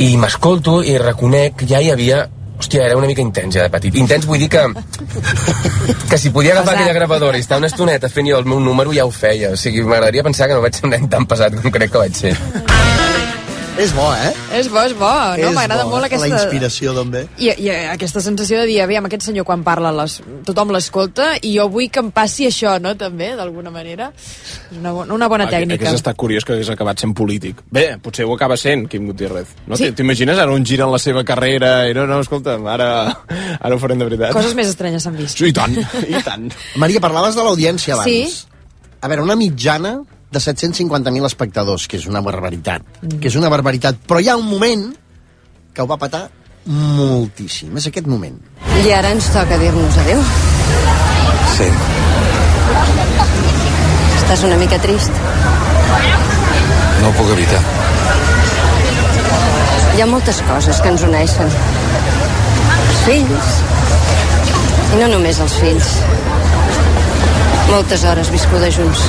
i m'escolto i reconec que ja hi havia Hòstia, era una mica intens ja de petit. Intens vull dir que, que si podia agafar aquella gravadora i estar una estoneta fent jo el meu número ja ho feia. O sigui, m'agradaria pensar que no vaig ser un nen tan pesat com crec que vaig ser. És bo, eh? És bo, és bo. No? M'agrada bo, molt La aquesta... inspiració, també. I, I aquesta sensació de dir, aviam, aquest senyor quan parla les, tothom l'escolta i jo vull que em passi això, no?, també, d'alguna manera. És una, bona, una bona Ah, que- tècnica. Hagués estat curiós que hagués acabat sent polític. Bé, potser ho acaba sent, Quim Gutiérrez. No? Sí. T'imagines ara un gir en la seva carrera i no, no, escolta'm, ara, ara ho farem de veritat. Coses més estranyes s'han vist. Sí, i tant, i tant. Maria, parlaves de l'audiència abans. Sí. A veure, una mitjana de 750.000 espectadors, que és una barbaritat. Mm. Que és una barbaritat. Però hi ha un moment que ho va patar moltíssim. És aquest moment. I ara ens toca dir-nos adéu. Sí. Estàs una mica trist. No ho puc evitar. Hi ha moltes coses que ens uneixen. Els fills. I no només els fills. Moltes hores viscudes junts.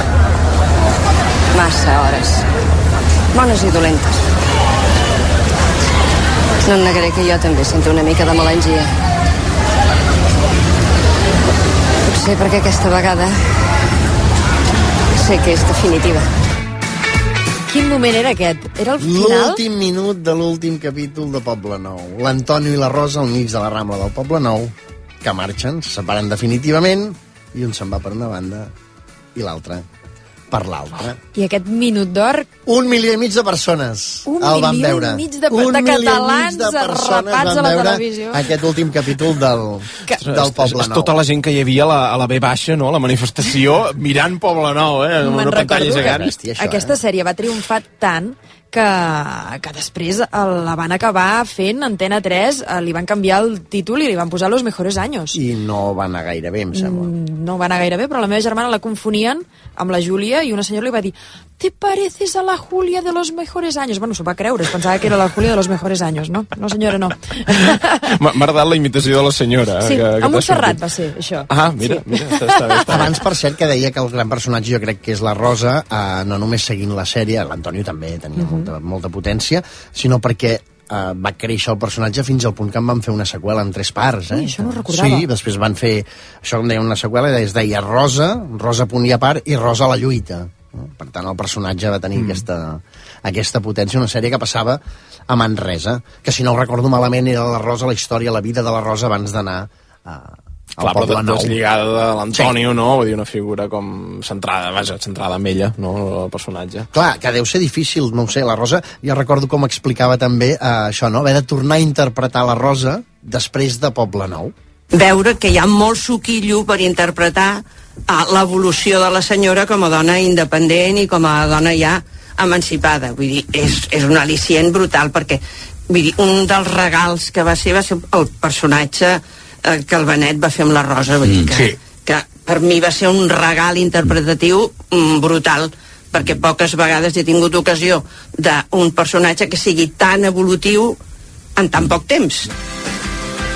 Massa hores. Bones i dolentes. No et negaré que jo també sento una mica de melangia. Potser perquè aquesta vegada sé que és definitiva. Quin moment era aquest? Era el final? L'últim minut de l'últim capítol de Poble Nou. L'Antonio i la Rosa al mig de la Rambla del Poble Nou, que marxen, se separen definitivament, i un se'n va per una banda i l'altre per l'altra. I aquest minut d'or... Un milió i mig de persones Un el van milió i veure. mig de- un de catalans de persones arrapats van a la veure televisió. aquest últim capítol del, del Poble és, és Nou. tota la gent que hi havia a la, a la B baixa, no? a la manifestació, mirant Poble Nou, eh? amb Me'n una pantalla recordo gegant. que aquesta sèrie va triomfar tant que, que després el- la van acabar fent Antena 3, eh, li van canviar el títol i li van posar Los Mejores Años. I no va anar gaire bé, em sembla. Mm, No va anar gaire bé, però la meva germana la confonien amb la Júlia i una senyora li va dir ¿Te pareces a la Julia de los mejores años? Bueno, s'ho va creure, es pensava que era la Julia de los mejores años, no? No, senyora, no. M'ha agradat la imitació de la senyora. Sí, que, que a t'ha Montserrat sortit. va ser, això. Ah, mira, Sí. mira, està, està bé. Està bé. Abans, per cert, que deia que el gran personatge jo crec que és la Rosa, eh, no només seguint la sèrie, l'Antonio també tenia Mhm. Molta, molta potència, sinó perquè eh, va créixer el personatge fins al punt que en van fer una seqüela en tres parts. Eh? Ui, això no ho recordava. Sí, després van fer, això com deia, una seqüela, es deia Rosa, Rosa punt i a part, i Rosa a la lluita. No? Per tant, el personatge va tenir mm. aquesta, aquesta potència, una sèrie que passava a Manresa, que si no ho recordo malament era la Rosa, la història, la vida de la Rosa abans d'anar a, Clar, però Poble de- deslligada de l'Antonio, sí. no? Vull dir, una figura com centrada, vaja, centrada en ella, no? El personatge. Clar, que deu ser difícil, no ho sé, la Rosa, jo recordo com explicava també eh, això, no? Haver de tornar a interpretar la Rosa després de Poble Nou. veure que hi ha molt suquillo per interpretar uh, l'evolució de la senyora com a dona independent i com a dona ja emancipada. Vull dir, és, és un al·licient brutal perquè vull dir, un dels regals que va ser va ser el personatge eh, que el Benet va fer amb la Rosa. Vull dir que, sí. que per mi va ser un regal interpretatiu mm, brutal perquè poques vegades he tingut ocasió d'un personatge que sigui tan evolutiu en tan poc temps.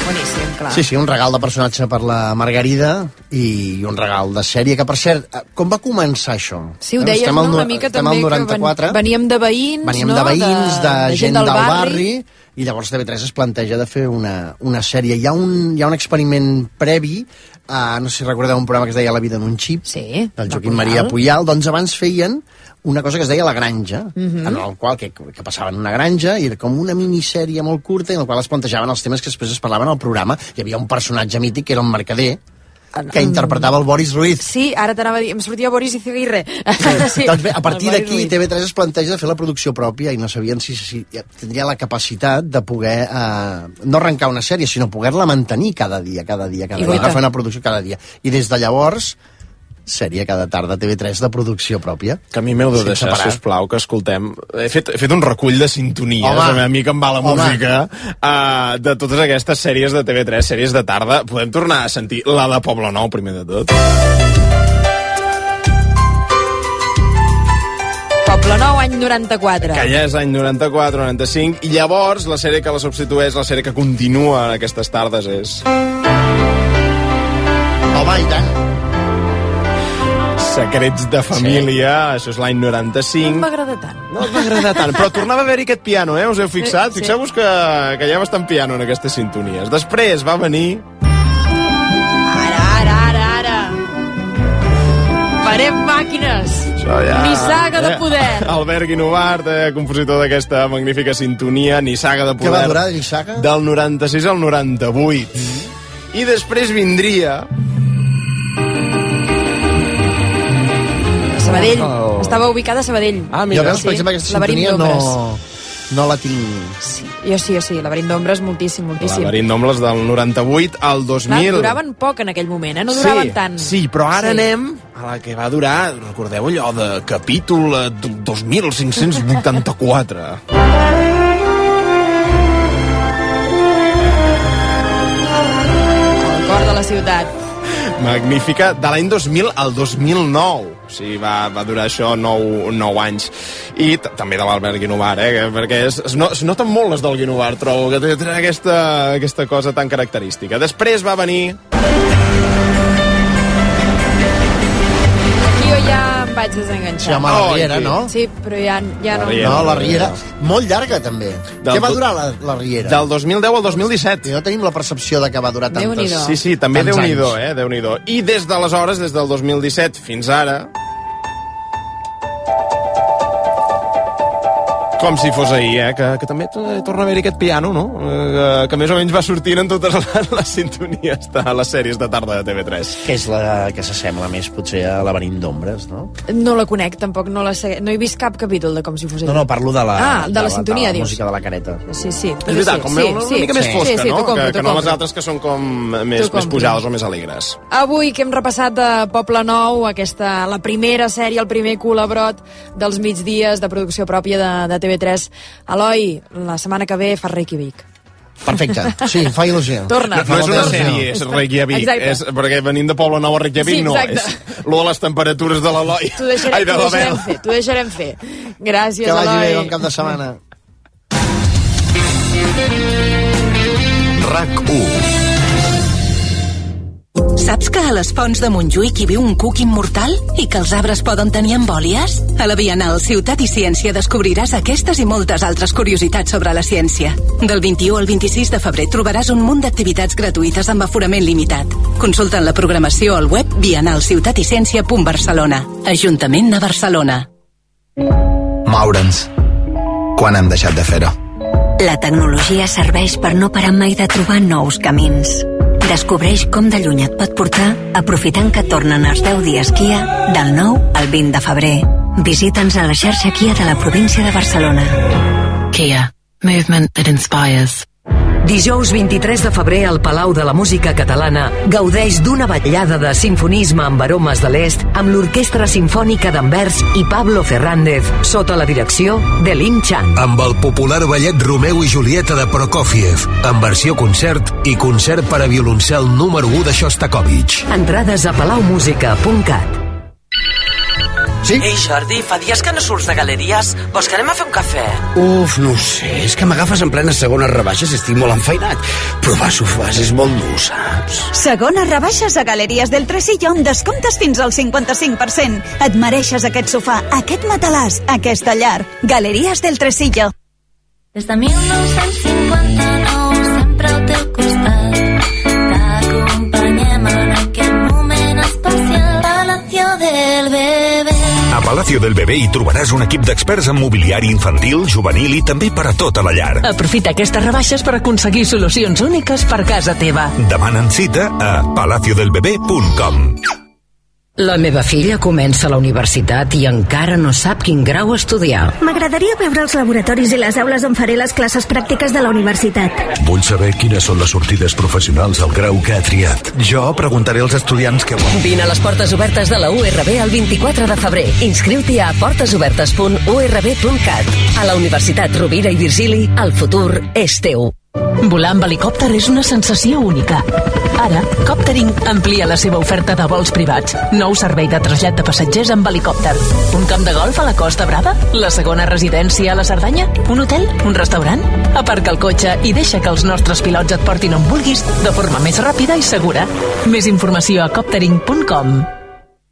Boníssim, clar. Sí, sí, un regal de personatge per la Margarida i un regal de sèrie, que per cert, eh, com va començar això? Sí, ho Eh, deies, estem no? al Una mica estem també al que 94. ven, veníem de veïns, Veníem no? de veïns, de, de gent del barri, barri. i llavors TV3 es planteja de fer una, una sèrie. Hi ha un, hi ha un experiment previ, uh, no sé si recordeu un programa que es deia La vida en un xip, sí, del Joaquim Puyal. Maria Puyal, doncs abans feien una cosa que es deia La Granja, Mhm. en el qual que, que passava en una granja, i era com una minissèrie molt curta, en la qual es plantejaven els temes que després es parlaven al programa. Hi havia un personatge mític, que era un mercader, que interpretava el Boris Ruiz. Sí, ara t'anava a dir, em sortia Boris Izaguirre. Sí. Doncs bé, a partir d'aquí Ruiz. TV3 es planteja de fer la producció pròpia i no sabien si, si tindria la capacitat de poder eh, no arrencar una sèrie, sinó poder-la mantenir cada dia, cada dia, cada I dia, agafar una producció cada dia. I des de llavors sèrie cada tarda a TV3 de producció pròpia. Que a mi m'heu de Sense deixar, parar. sisplau, que escoltem... He fet, he fet un recull de sintonies, Home. a mi que em va la Home. música, uh, de totes aquestes sèries de TV3, sèries de tarda. Podem tornar a sentir la de Poble Nou, primer de tot. Poble Nou, any 94. Que ja és any 94, 95, i llavors la sèrie que la substitueix, la sèrie que continua en aquestes tardes és... Home, i tant. Secrets de família, sí. això és l'any No 95. m'agrada tant. No et va agradar tant, però tornava a haver-hi aquest piano, eh? Us heu fixat? Sí, sí. Fixeu-vos que, que hi ha bastant piano en aquestes sintonies. Després va venir... Ara, ara, ara, ara. Farem màquines. Això ja... Nissaga de poder. Albert Guinovart, eh, compositor d'aquesta magnífica sintonia, Nissaga de Què poder. va durar, Nissaga? Del 96 al 98. I després vindria... Sabadell. Oh. Estava ubicada a Sabadell. Ah, Jo, veus, per exemple, aquesta sintonia d'ombres. no, no la tinc... Sí, jo sí, jo sí. Laberint d'ombres, moltíssim, moltíssim. Laberint d'ombres del 98 al Clar, 2000. duraven poc en aquell moment, eh? No duraven sí, tant. Sí, però ara Sí. anem a la que va durar, recordeu allò de capítol eh, d- 2584. El cor de la ciutat. Magnífica, de l'any 2000 al 2009. Sigui, va, va durar això 9, 9 anys. I també de l'Albert Guinovart, eh? Perquè es, es, no, es noten molt les del Guinovart, trobo, que té, té aquesta, aquesta cosa tan característica. Després va venir... Aquí jo ja em vaig desenganxar. Sí, home, la Riera, sí. no? Sí, però ja, ja no... Riera. No, la Riera. Molt llarga, també. Del Què va durar la, la Riera? Del 2010 al 2017. I no tenim la percepció de que va durar tantes... Déu-n'hi-do. Sí, sí, també déu nhi eh? déu nhi I des d'aleshores, des del 2017 fins ara... Com si fos ahir, eh? Que, que també torna a haver-hi aquest piano, no? Eh, que més o menys va sortint en totes les, les sintonies de les sèries de tarda de TV3. Que és la que s'assembla més, potser, a Laberint d'ombres, no? No la conec, tampoc, no, la sé... no he vist cap capítol de com si fos ell. No, no, parlo de la, Ah, de la sintonia, de la dius. música de la careta. Sí, sí. És veritat, com sí, una, sí, una mica més sí, fosca, sí, sí, no? compro, que, que no les altres que són com més, més pujades o més alegres. Avui que hem repassat de Poble Nou, aquesta, la primera sèrie, el primer col·labrot dels migdies de producció pròpia de, de TV3. Eloi, la setmana que ve fa Reykjavik. Perfecte, sí, fa il·lusió. Torna. No, no és una sèrie, és Reykjavik. Exacte. És, perquè venint de Poble Nou a Reykjavik Sí, no és. Lo de les temperatures de l'Eloi. T'ho deixarem, Ai, de deixarem fer, t'ho deixarem fer. Gràcies, Que vagi Eloi. bé, bon cap de setmana. RAC1 Saps que a les fonts de Montjuïc hi viu un cuc immortal i que els arbres poden tenir embòlies? A la Bienal Ciutat i Ciència descobriràs aquestes i moltes altres curiositats sobre la ciència. Del 21 al 26 de febrer trobaràs un munt d'activitats gratuïtes amb aforament limitat. Consulta'n la programació al web bienalciutaticiencia.barcelona. Ajuntament de Barcelona. Moure'ns. Quan hem deixat de fer-ho? La tecnologia serveix per no parar mai de trobar nous camins. Descobreix com de lluny et pot portar aprofitant que tornen els 10 dies Kia del 9 al 20 de febrer. Visita'ns a la xarxa Kia de la província de Barcelona. Kia. Movement that inspires. Dijous 23 de febrer al Palau de la Música Catalana gaudeix d'una vetllada de sinfonisme amb aromes de l'est amb l'Orquestra Simfònica d'Anvers i Pablo Fernández sota la direcció de Lim Chan. amb el popular ballet Romeu i Julieta de Prokofiev, en versió concert i concert per a violoncel número 1 de Shostakovich. Entrades a palaumusica.cat Sí? Ei, Jordi, fa dies que no surts de galeries. Vols que anem a fer un cafè? Uf, no ho sé, és que m'agafes en plenes segones rebaixes i estic molt enfeinat. Provar sofàs és molt dur, saps? Segones rebaixes a Galeries del Tresillo amb descomptes fins al 55%. Et mereixes aquest sofà, aquest matalàs, aquesta llar. Galeries del Tresillo. Des de 1959 Palacio del Bebé hi trobaràs un equip d'experts en mobiliari infantil, juvenil i també per a tota la llar. Aprofita aquestes rebaixes per aconseguir solucions úniques per casa teva. Demanen cita a palaciodelbebé.com La meva filla comença la universitat i encara no sap quin grau estudiar. M'agradaria veure els laboratoris i les aules on faré les classes pràctiques de la universitat. Vull saber quines són les sortides professionals al grau que ha triat. Jo preguntaré als estudiants què volen. Vine a les portes obertes de la URB el 24 de febrer. Inscriu-t'hi a portesobertes.urb.cat. A la Universitat Rovira i Virgili, el futur és teu. Volar amb helicòpter és una sensació única. Ara, Coptering amplia la seva oferta de vols privats. Nou servei de trasllat de passatgers amb helicòpter. Un camp de golf a la Costa Brava? La segona residència a la Cerdanya? Un hotel? Un restaurant? Aparca el cotxe i deixa que els nostres pilots et portin on vulguis de forma més ràpida i segura. Més informació a coptering.com.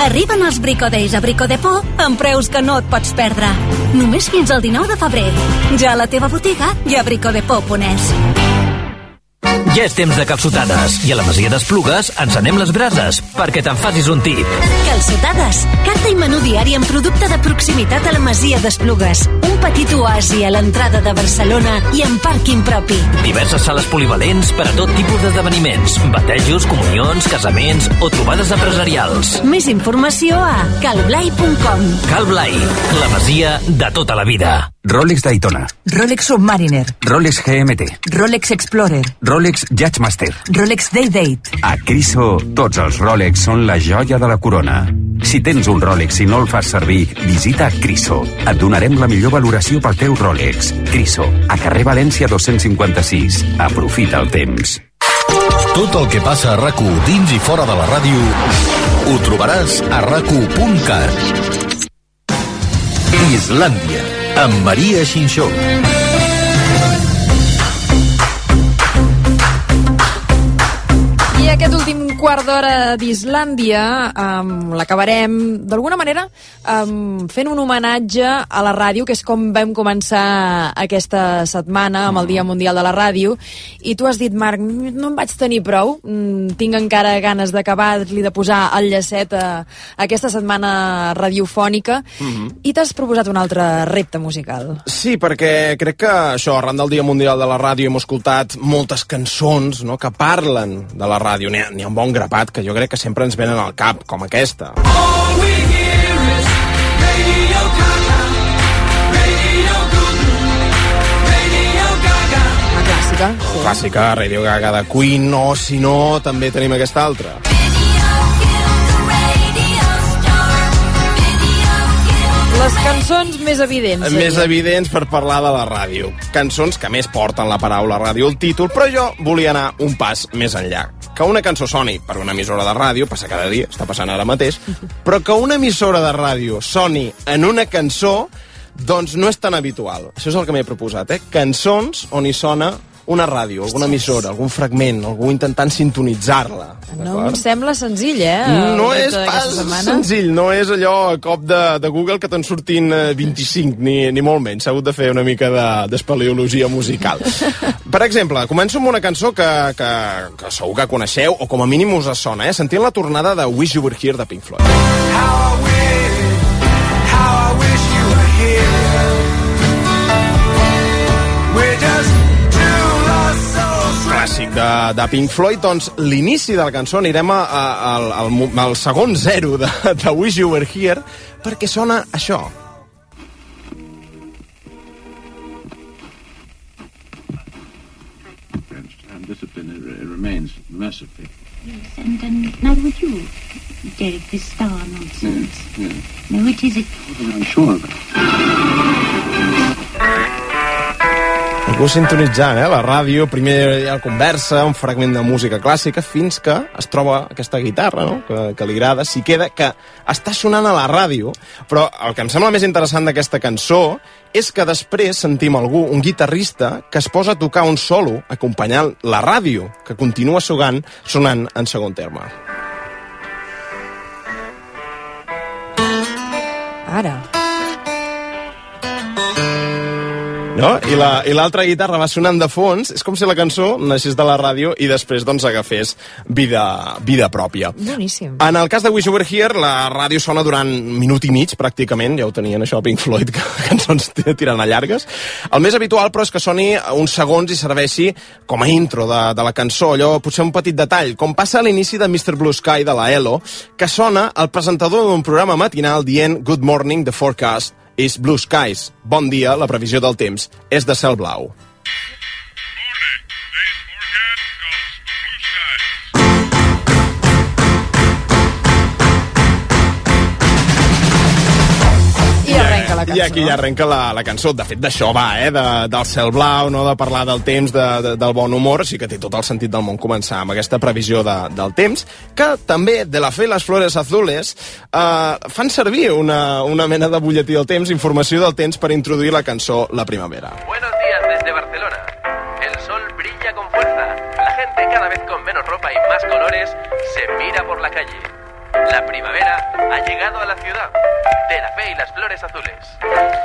Arriben els Bricodays a Bricodepò amb preus que no et pots perdre. Només fins al 19 de febrer. Ja a la teva botiga i a bricodepò.es. Ja és temps de calçotades i a la Masia d'Esplugues encenem les brases perquè te'n facis un tip. Calçotades. Carta i menú diari amb producte de proximitat a la Masia d'Esplugues. Un petit oasi a l'entrada de Barcelona i amb pàrquing propi. Diverses sales polivalents per a tot tipus d'esdeveniments, batejos, comunions, casaments o trobades empresarials. Més informació a calblai.com. Cal Blai, la masia de tota la vida. Rolex Daytona, Rolex Submariner, Rolex GMT, Rolex Explorer, Rolex Judgemaster. Rolex Day Date. A Criso, tots els Rolex són la joia de la corona. Si tens un Rolex i no el fas servir, visita Criso. Et donarem la millor valoració pel teu Rolex. Criso, a carrer València 256. Aprofita el temps. Tot el que passa a rac dins i fora de la ràdio ho trobaràs a rac Islàndia, Maria Xinxó. I aquest últim quart d'hora d'Islàndia um, l'acabarem d'alguna manera um, fent un homenatge a la ràdio, que és com vam començar aquesta setmana amb el Dia Mundial de la Ràdio, i tu has dit, Marc, no em vaig tenir prou, mm, tinc encara ganes d'acabar-li de posar el llacet a, a aquesta setmana radiofònica, Mhm. i t'has proposat un altre repte musical. Sí, perquè crec que això, arran del Dia Mundial de la Ràdio, hem escoltat moltes cançons no, que parlen de la ràdio. N'hi ha, ha un bon grapat que jo crec que sempre ens venen al cap, com aquesta. Clàssica. Clàssica, Radio Gaga de Queen, o si no, també tenim aquesta altra. Les cançons més evidents. Més seria. evidents per parlar de la ràdio. Cançons que més porten la paraula ràdio al títol, però jo volia anar un pas més enllà. Que una cançó soni per una emissora de ràdio, passa cada dia, està passant ara mateix, però que una emissora de ràdio soni en una cançó, doncs no és tan habitual. Això és el que m'he proposat, eh? Cançons on hi sona una ràdio, alguna emissora, algun fragment, algú intentant sintonitzar-la. No em sembla senzill, eh? No és pas senzill, no és allò a cop de, de Google que te'n surtin eh, 25, ni, ni molt menys. S'ha hagut de fer una mica de- d'espeleologia musical. Per exemple, començo amb una cançó que, que, que segur que coneixeu, o com a mínim us sona, eh? Sentint la tornada de Wish You Were Here de Pink Floyd. Clàssic de, de Pink Floyd, doncs l'inici de la cançó anirem a, a, al, al, al segon zero de, de Wish You Were Here, perquè sona això. and discipline remains mercifully. And um, now would you, Derek, this star nonsense? Yeah. No, it is it. I'm sure of it. Algú sintonitzant, eh? La ràdio, primer hi ha conversa, un fragment de música clàssica, fins que es troba aquesta guitarra, no?, que, que li agrada, s'hi queda, que està sonant a la ràdio, però el que em sembla més interessant d'aquesta cançó és que després sentim algú, un guitarrista, que es posa a tocar un solo acompanyant la ràdio, que continua sonant, sonant en segon terme. Ara. No? I la- i l'altra guitarra va sonant de fons, és com si la cançó naixés de la ràdio i després doncs agafés vida, vida pròpia. Boníssim. En el cas de Wish Were Here, la ràdio sona durant minut i mig, pràcticament, ja ho tenien això Pink Floyd, que cançons t- tirant a llargues. El més habitual, però, és que soni uns segons i serveixi com a intro de, de la cançó, allò potser un petit detall, com passa a l'inici de Mr. Blue Sky de la ELO, que sona el presentador d'un programa matinal dient Good morning, the forecast is blue skies. Bon dia, la previsió del temps és de cel blau. La cançó. I aquí ja arrenca la, la cançó. De fet, d'això va, eh? De, del cel blau, no de parlar del temps, de, de, del bon humor. Sí que té tot el sentit del món començar amb aquesta previsió de, del temps, que també, de la fe les flores azules, eh, fan servir una, una mena de butlletí del temps, informació del temps, per introduir la cançó La Primavera. Buenos ha llegado a la ciudad. De la fe y las flores azules.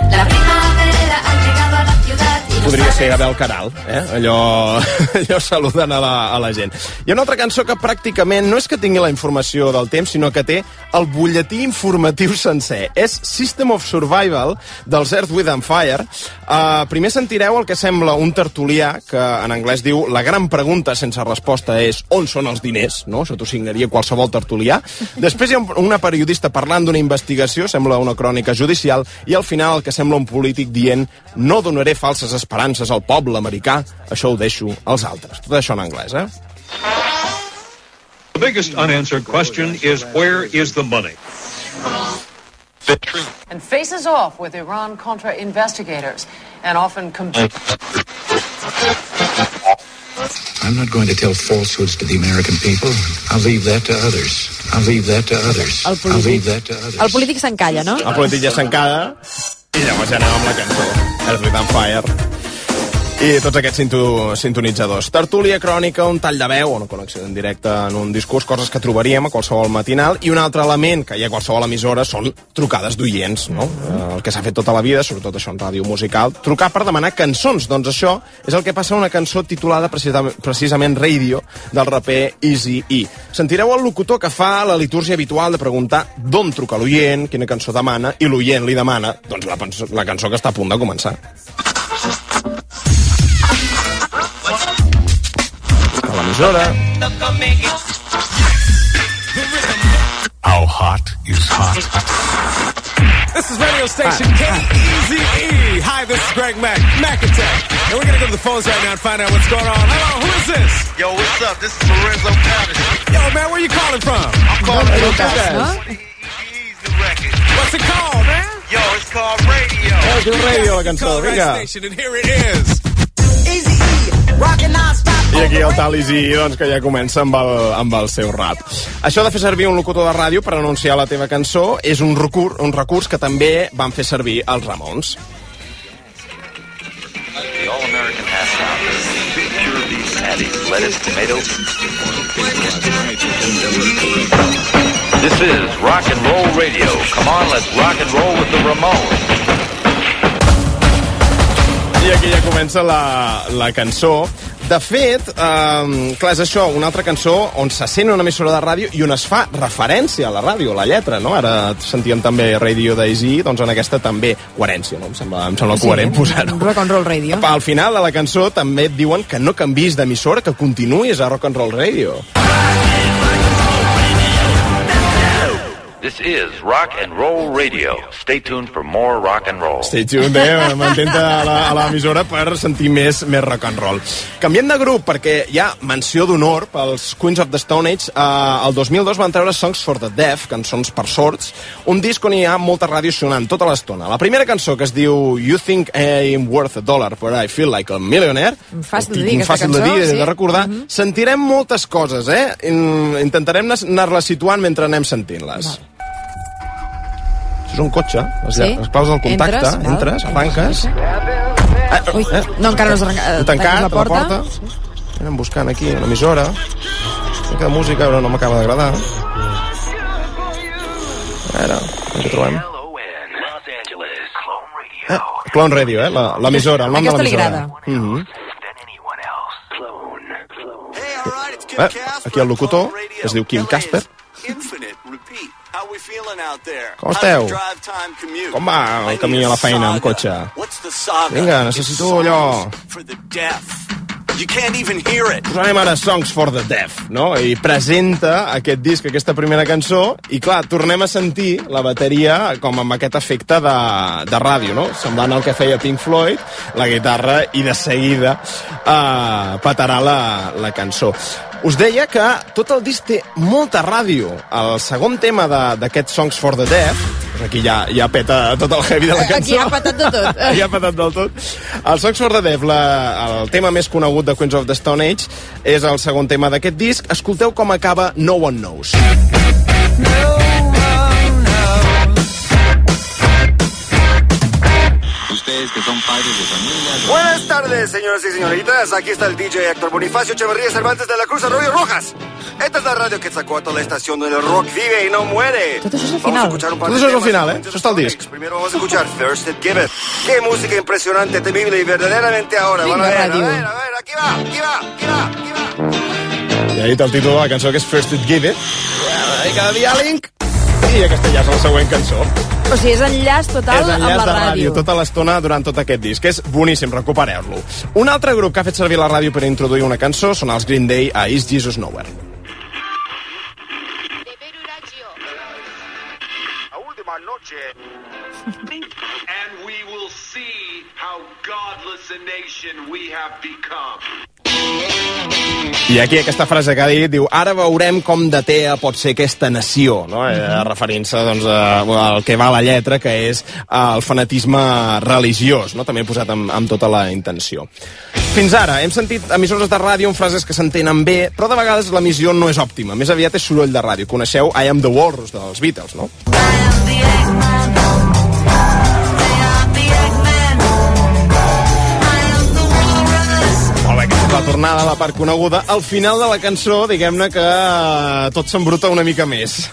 La primavera ha llegado a la ciudad Podria ser Abel Caral, eh? Allò, allò saludant a la, a la gent. Hi ha una altra cançó que pràcticament no és que tingui la informació del temps, sinó que té el butlletí informatiu sencer. És System of Survival dels Earth, Wind and Fire. Uh, primer sentireu el que sembla un tertulià, que en anglès diu la gran pregunta sense resposta és on són els diners, no? Això t'ho signaria qualsevol tertulià. Després hi ha una periodista parlant d'una investigació, sembla una crònica judicial, i al final el que sembla un polític dient no donaré falses esperances al poble americà, això ho deixo als altres. Tot això en anglès, eh? The biggest unanswered question is where is the money? and faces off with Iran Contra investigators and often I'm not going to tell falsehoods to the American people. I'll leave that to others. I'll leave that to others. El I'll leave polític, that to others. el polític s'encalla, no? El polític ja s'encada i llavors ja anem amb la cançó. Earth, Wind and Fire. I tots aquests sinto, sintonitzadors. Tertúlia crònica, un tall de veu, una connexió en directe en un discurs, coses que trobaríem a qualsevol matinal, i un altre element que hi ha a qualsevol emissora són trucades d'oients, no? Eh, El que s'ha fet tota la vida, sobretot això en ràdio musical, trucar per demanar cançons. Doncs això és el que passa a una cançó titulada precisament, Radio, del raper Easy E. Sentireu el locutor que fa la litúrgia habitual de preguntar d'on truca l'oient, quina cançó demana, i l'oient li demana doncs, la, la cançó que està a punt de començar. A l'emissora. How hot is hot? This is radio station K-E-Z-E. Hi, this is Greg Mack, Mac Attack. And we're going to go to the phones right now and find out what's going on. Hello, who is this? Yo, what's up? This is Lorenzo Patterson. Yo, man, where you calling from? I'm calling from Patterson. Easy record. What's it called, man? Yo, it's called Radio. Diu radio, la cançó, Call right vinga. station, and here it is. I aquí el Easy, doncs, que ja comença amb el, amb el seu rap. Això de fer servir un locutor de ràdio per anunciar la teva cançó és un recurs, un recurs que també van fer servir els Ramons. This is rock and roll radio. Come on, let's rock and roll with the Ramones. I aquí ja comença la, la cançó. De fet, eh, clar, és això, una altra cançó on se sent una emissora de ràdio i on es fa referència a la ràdio, a la lletra, no? Ara sentíem també Radio Daisy, doncs en aquesta també coherència, no? Em sembla, em sembla coherent posar-ho. Rock and Roll Radio. Al final de la cançó també et diuen que no canvis d'emissora, que continuïs a Rock and Roll Radio. This is rock and roll radio. Stay tuned for more rock and roll. Stay tuned, eh? Mantenta a la- a l'emissora per sentir més, més rock and roll. Canviem de grup perquè hi ha menció d'honor pels Queens of the Stone Age. Uh, el 2002 van treure Songs for the Deaf, cançons per sords, un disc on hi ha molta ràdio sonant tota l'estona. La primera cançó, que es diu You Think I'm Worth a Dollar but I Feel Like a Millionaire, Fàcil de dir, aquesta fàcil cançó. de dir, sí. de recordar, sentirem moltes coses, eh? In- Intentarem nas- anar-les situant mentre anem sentint-les. Això és un cotxe, les, Sí. sí. les claus del contacte, Entres, val. entres, arranques... Eh, Ui, no, encara no has arrencat. He tancat la porta. la porta. Anem buscant aquí una emissora. Una mica de música, però no m'acaba d'agradar. A veure, què trobem? Eh, Clone Radio, eh? la- L'emissora, el nom Aquesta de li l'emissora. agrada. Mhm. Eh, aquí el locutor, que es diu Kim Casper. Com esteu? Com va el camí a la feina amb cotxe? Vinga, necessito allò... songs For the deaf. You can't even hear it. Posarem ara Songs for the Deaf, no? I presenta aquest disc, aquesta primera cançó, i clar, tornem a sentir la bateria com amb aquest efecte de, de ràdio, no? Semblant al que feia Pink Floyd, la guitarra, i de seguida uh, petarà la, la cançó. Us deia que tot el disc té molta ràdio. El segon tema de- d'aquest Songs for the Deaf, doncs aquí ja, ja peta tot el heavy de la cançó. Aquí ha patat de tot. Aquí ha patat del tot. El Songs for the Deaf, la, el tema més conegut de Queens of the Stone Age, és el segon tema d'aquest disc. Escolteu com acaba No One Knows. Ustedes que son padres de familia. Buenas tardes, señoras y señoritas. Aquí está el DJ Héctor Bonifacio Echeverría Cervantes de la Cruz Arroyo Rojas. Esta es la radio que sacó a toda la estación donde el rock vive y no muere. Això és el Vamos a final. escuchar un par això és el final, eh? solamente Això està al disc. Primero vamos a escuchar Thirsted Give It. Qué música impresionante, temible y verdaderamente ahora. Van a ver, a ver, a ver, aquí va, aquí va, aquí va, aquí va. Ja he dit el títol de la cançó, que és First It Give It. I cada dia link. I aquesta ja és la següent cançó. O sigui, és enllaç total és enllaç amb la de ràdio ràdio. tota l'estona durant tot aquest disc. És boníssim, recupereu-lo. Un altre grup que ha fet servir la ràdio per introduir una cançó són els Green Day a Is Jesus Nowhere. And we will see how godless a nation we have become. I aquí aquesta frase que ha dit diu ara veurem com de tea pot ser aquesta nació, no? eh, referint-se doncs, a, al que va la lletra, que és el fanatisme religiós, no? també posat amb, amb tota la intenció. Fins ara hem sentit emissores de ràdio amb frases que s'entenen bé, però de vegades l'emissió no és òptima. Més aviat és soroll de ràdio. Coneixeu I Am The Walrus dels Beatles, no? Molt bé, aquesta és tornada a la part coneguda. Al final de la cançó, diguem-ne que eh, tot s'embruta una mica més.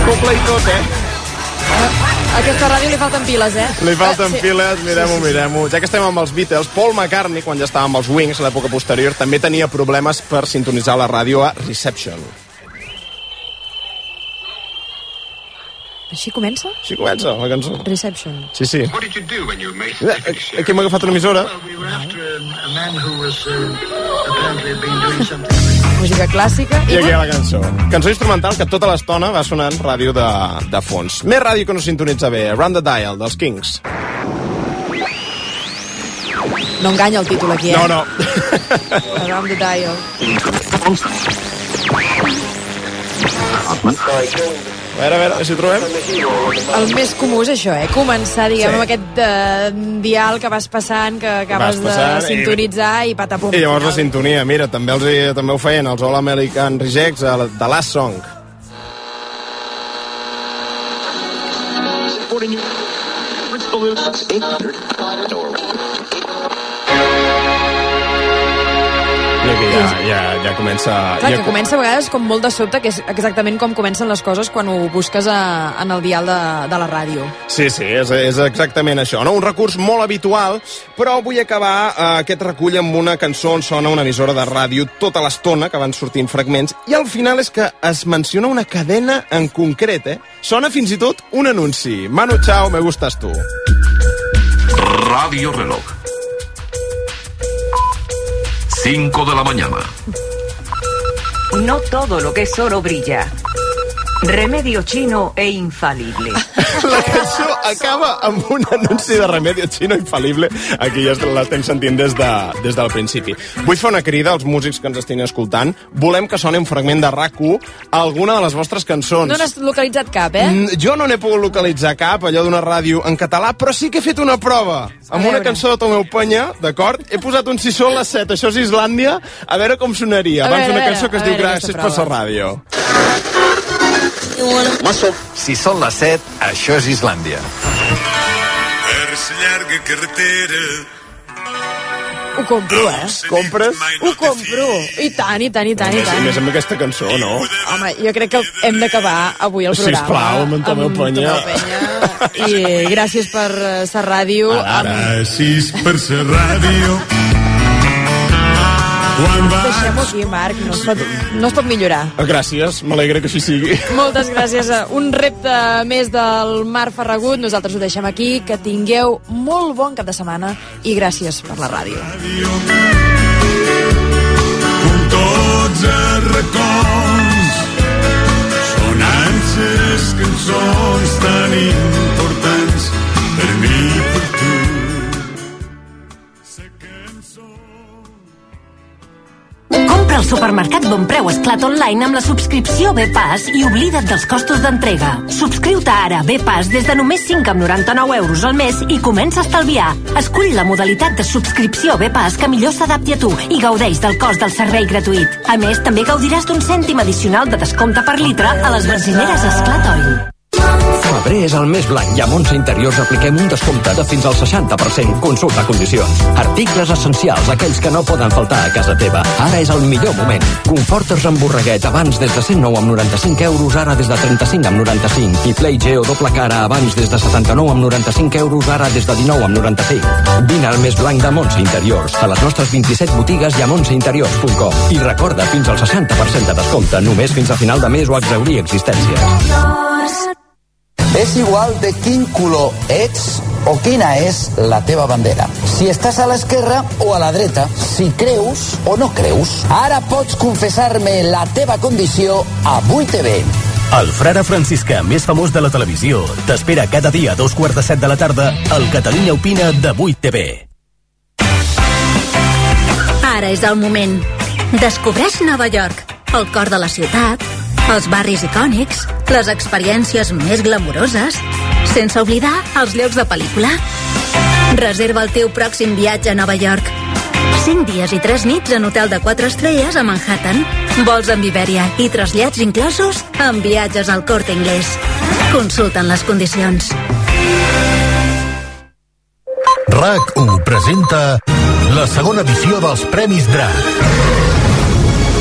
Coble i tot, eh? A aquesta ràdio li falten piles, eh? Li falten sí. piles, mirem-ho, mirem-ho. Ja que estem amb els Beatles, Paul McCartney, quan ja estava amb els Wings, a l'època posterior, també tenia problemes per sintonitzar la ràdio a Reception. Així comença? Així comença la cançó. Reception. Sí, sí. What did you do when you made Eh, eh, Aquí hem agafat una emissora. Was uh, apparently had been doing something. Música clàssica. I aquí hi ha la cançó. Cançó instrumental que tota l'estona va sonant ràdio de, de fons. Més ràdio que no sintonitza bé. Round the Dial, dels Kings. No enganya el títol aquí, eh? No, no. Around the dial. Veure, a veure, si ho trobem. El més comú és això, eh? Començar, diguem, sí. amb aquest eh, dial que vas passant, que acabes de sintonitzar i, i patapum. I llavors la sintonia, mira, també, els, també ho feien els All American Rejects, de Last Song. Supporting you. que ja, ja, ja comença... Clar, ja... que comença a vegades com molt de sobte, que és exactament com comencen les coses quan ho busques a, en el dial de, de la ràdio. Sí, sí, és, és exactament això. No? Un recurs molt habitual, però vull acabar eh, aquest recull amb una cançó on sona una emissora de ràdio tota l'estona, que van sortint fragments, i al final és que es menciona una cadena en concret, eh? Sona fins i tot un anunci. Manu Chao, me gustas tu. Radio Reloj 5 de la mañana. No todo lo que es oro brilla. Remedio chino e infalible. La cançó acaba amb un anunci de Remedio Chino infal·lible. Aquí ja l'estem sentint des, de, des del principi. Vull fer una crida als músics que ens estiguin escoltant. Volem que soni un fragment de rac a alguna de les vostres cançons. No n'has localitzat cap, eh? Mm, Jo no n'he pogut localitzar cap, allò d'una ràdio en català, però sí que he fet una prova. Amb una cançó de Tomeu Penya, d'acord? He posat un si són les 7, això és Islàndia, a veure com sonaria. A Abans veure, d'una a cançó que es diu a Gràcies per la ràdio. Si són les 7, això és Islàndia. Per la llarga carretera Ho compro, eh? Compres? Ho compro. I tant, i tant, i tant, i tant. més amb aquesta cançó, no? Home, jo crec que hem d'acabar avui el programa. Sisplau, amb en Tomeu Penya. Penya. I gràcies per ser ràdio. Amb... Gràcies per ser ràdio. Deixem-ho aquí, Marc, no es, pot, no es pot millorar. Gràcies, m'alegra que així sigui. Moltes gràcies. Un repte més del Marc Ferragut. Nosaltres ho deixem aquí. Que tingueu molt bon cap de setmana i gràcies per la ràdio. tots els racons sonant les cançons tan importants per mi per Compra al supermercat Bon Preu Esclat Online amb la subscripció B-Pass i oblida't dels costos d'entrega. Subscriu-te ara a B-Pass des de només 5 amb 99 euros al mes i comença a estalviar. Escull la modalitat de subscripció B-Pass que millor s'adapti a tu i gaudeix del cost del servei gratuït. A més, també gaudiràs d'un cèntim addicional de descompte per litre a les benzineres Esclat Oil. Febrer és el mes blanc i a Montse Interiors apliquem un descompte de fins al 60%. Consulta condicions. Articles essencials, aquells que no poden faltar a casa teva. Ara és el millor moment. Conforters amb borreguet abans des de 109 amb 95 euros, ara des de 35 amb 95. I Play Geo doble cara abans des de 79 amb 95 euros, ara des de 19 amb 95. Vine al mes blanc de Montse Interiors, a les nostres 27 botigues i a montseinteriors.com. I recorda, fins al 60% de descompte, només fins a final de mes o exaurir existències. És igual de quin color ets o quina és la teva bandera. Si estàs a l'esquerra o a la dreta, si creus o no creus. Ara pots confessar-me la teva condició a 8TV. El frare franciscà més famós de la televisió t'espera cada dia a dos quarts de set de la tarda al Catalunya Opina de 8TV. Ara és el moment. Descobreix Nova York, el cor de la ciutat, els barris icònics, les experiències més glamuroses, sense oblidar els llocs de pel·lícula. Reserva el teu pròxim viatge a Nova York. 5 dies i 3 nits en hotel de 4 estrelles a Manhattan, vols amb Iberia i trasllats inclosos amb viatges al Corte Inglés. Consulten les condicions. RAC1 presenta la segona edició dels Premis DRAC.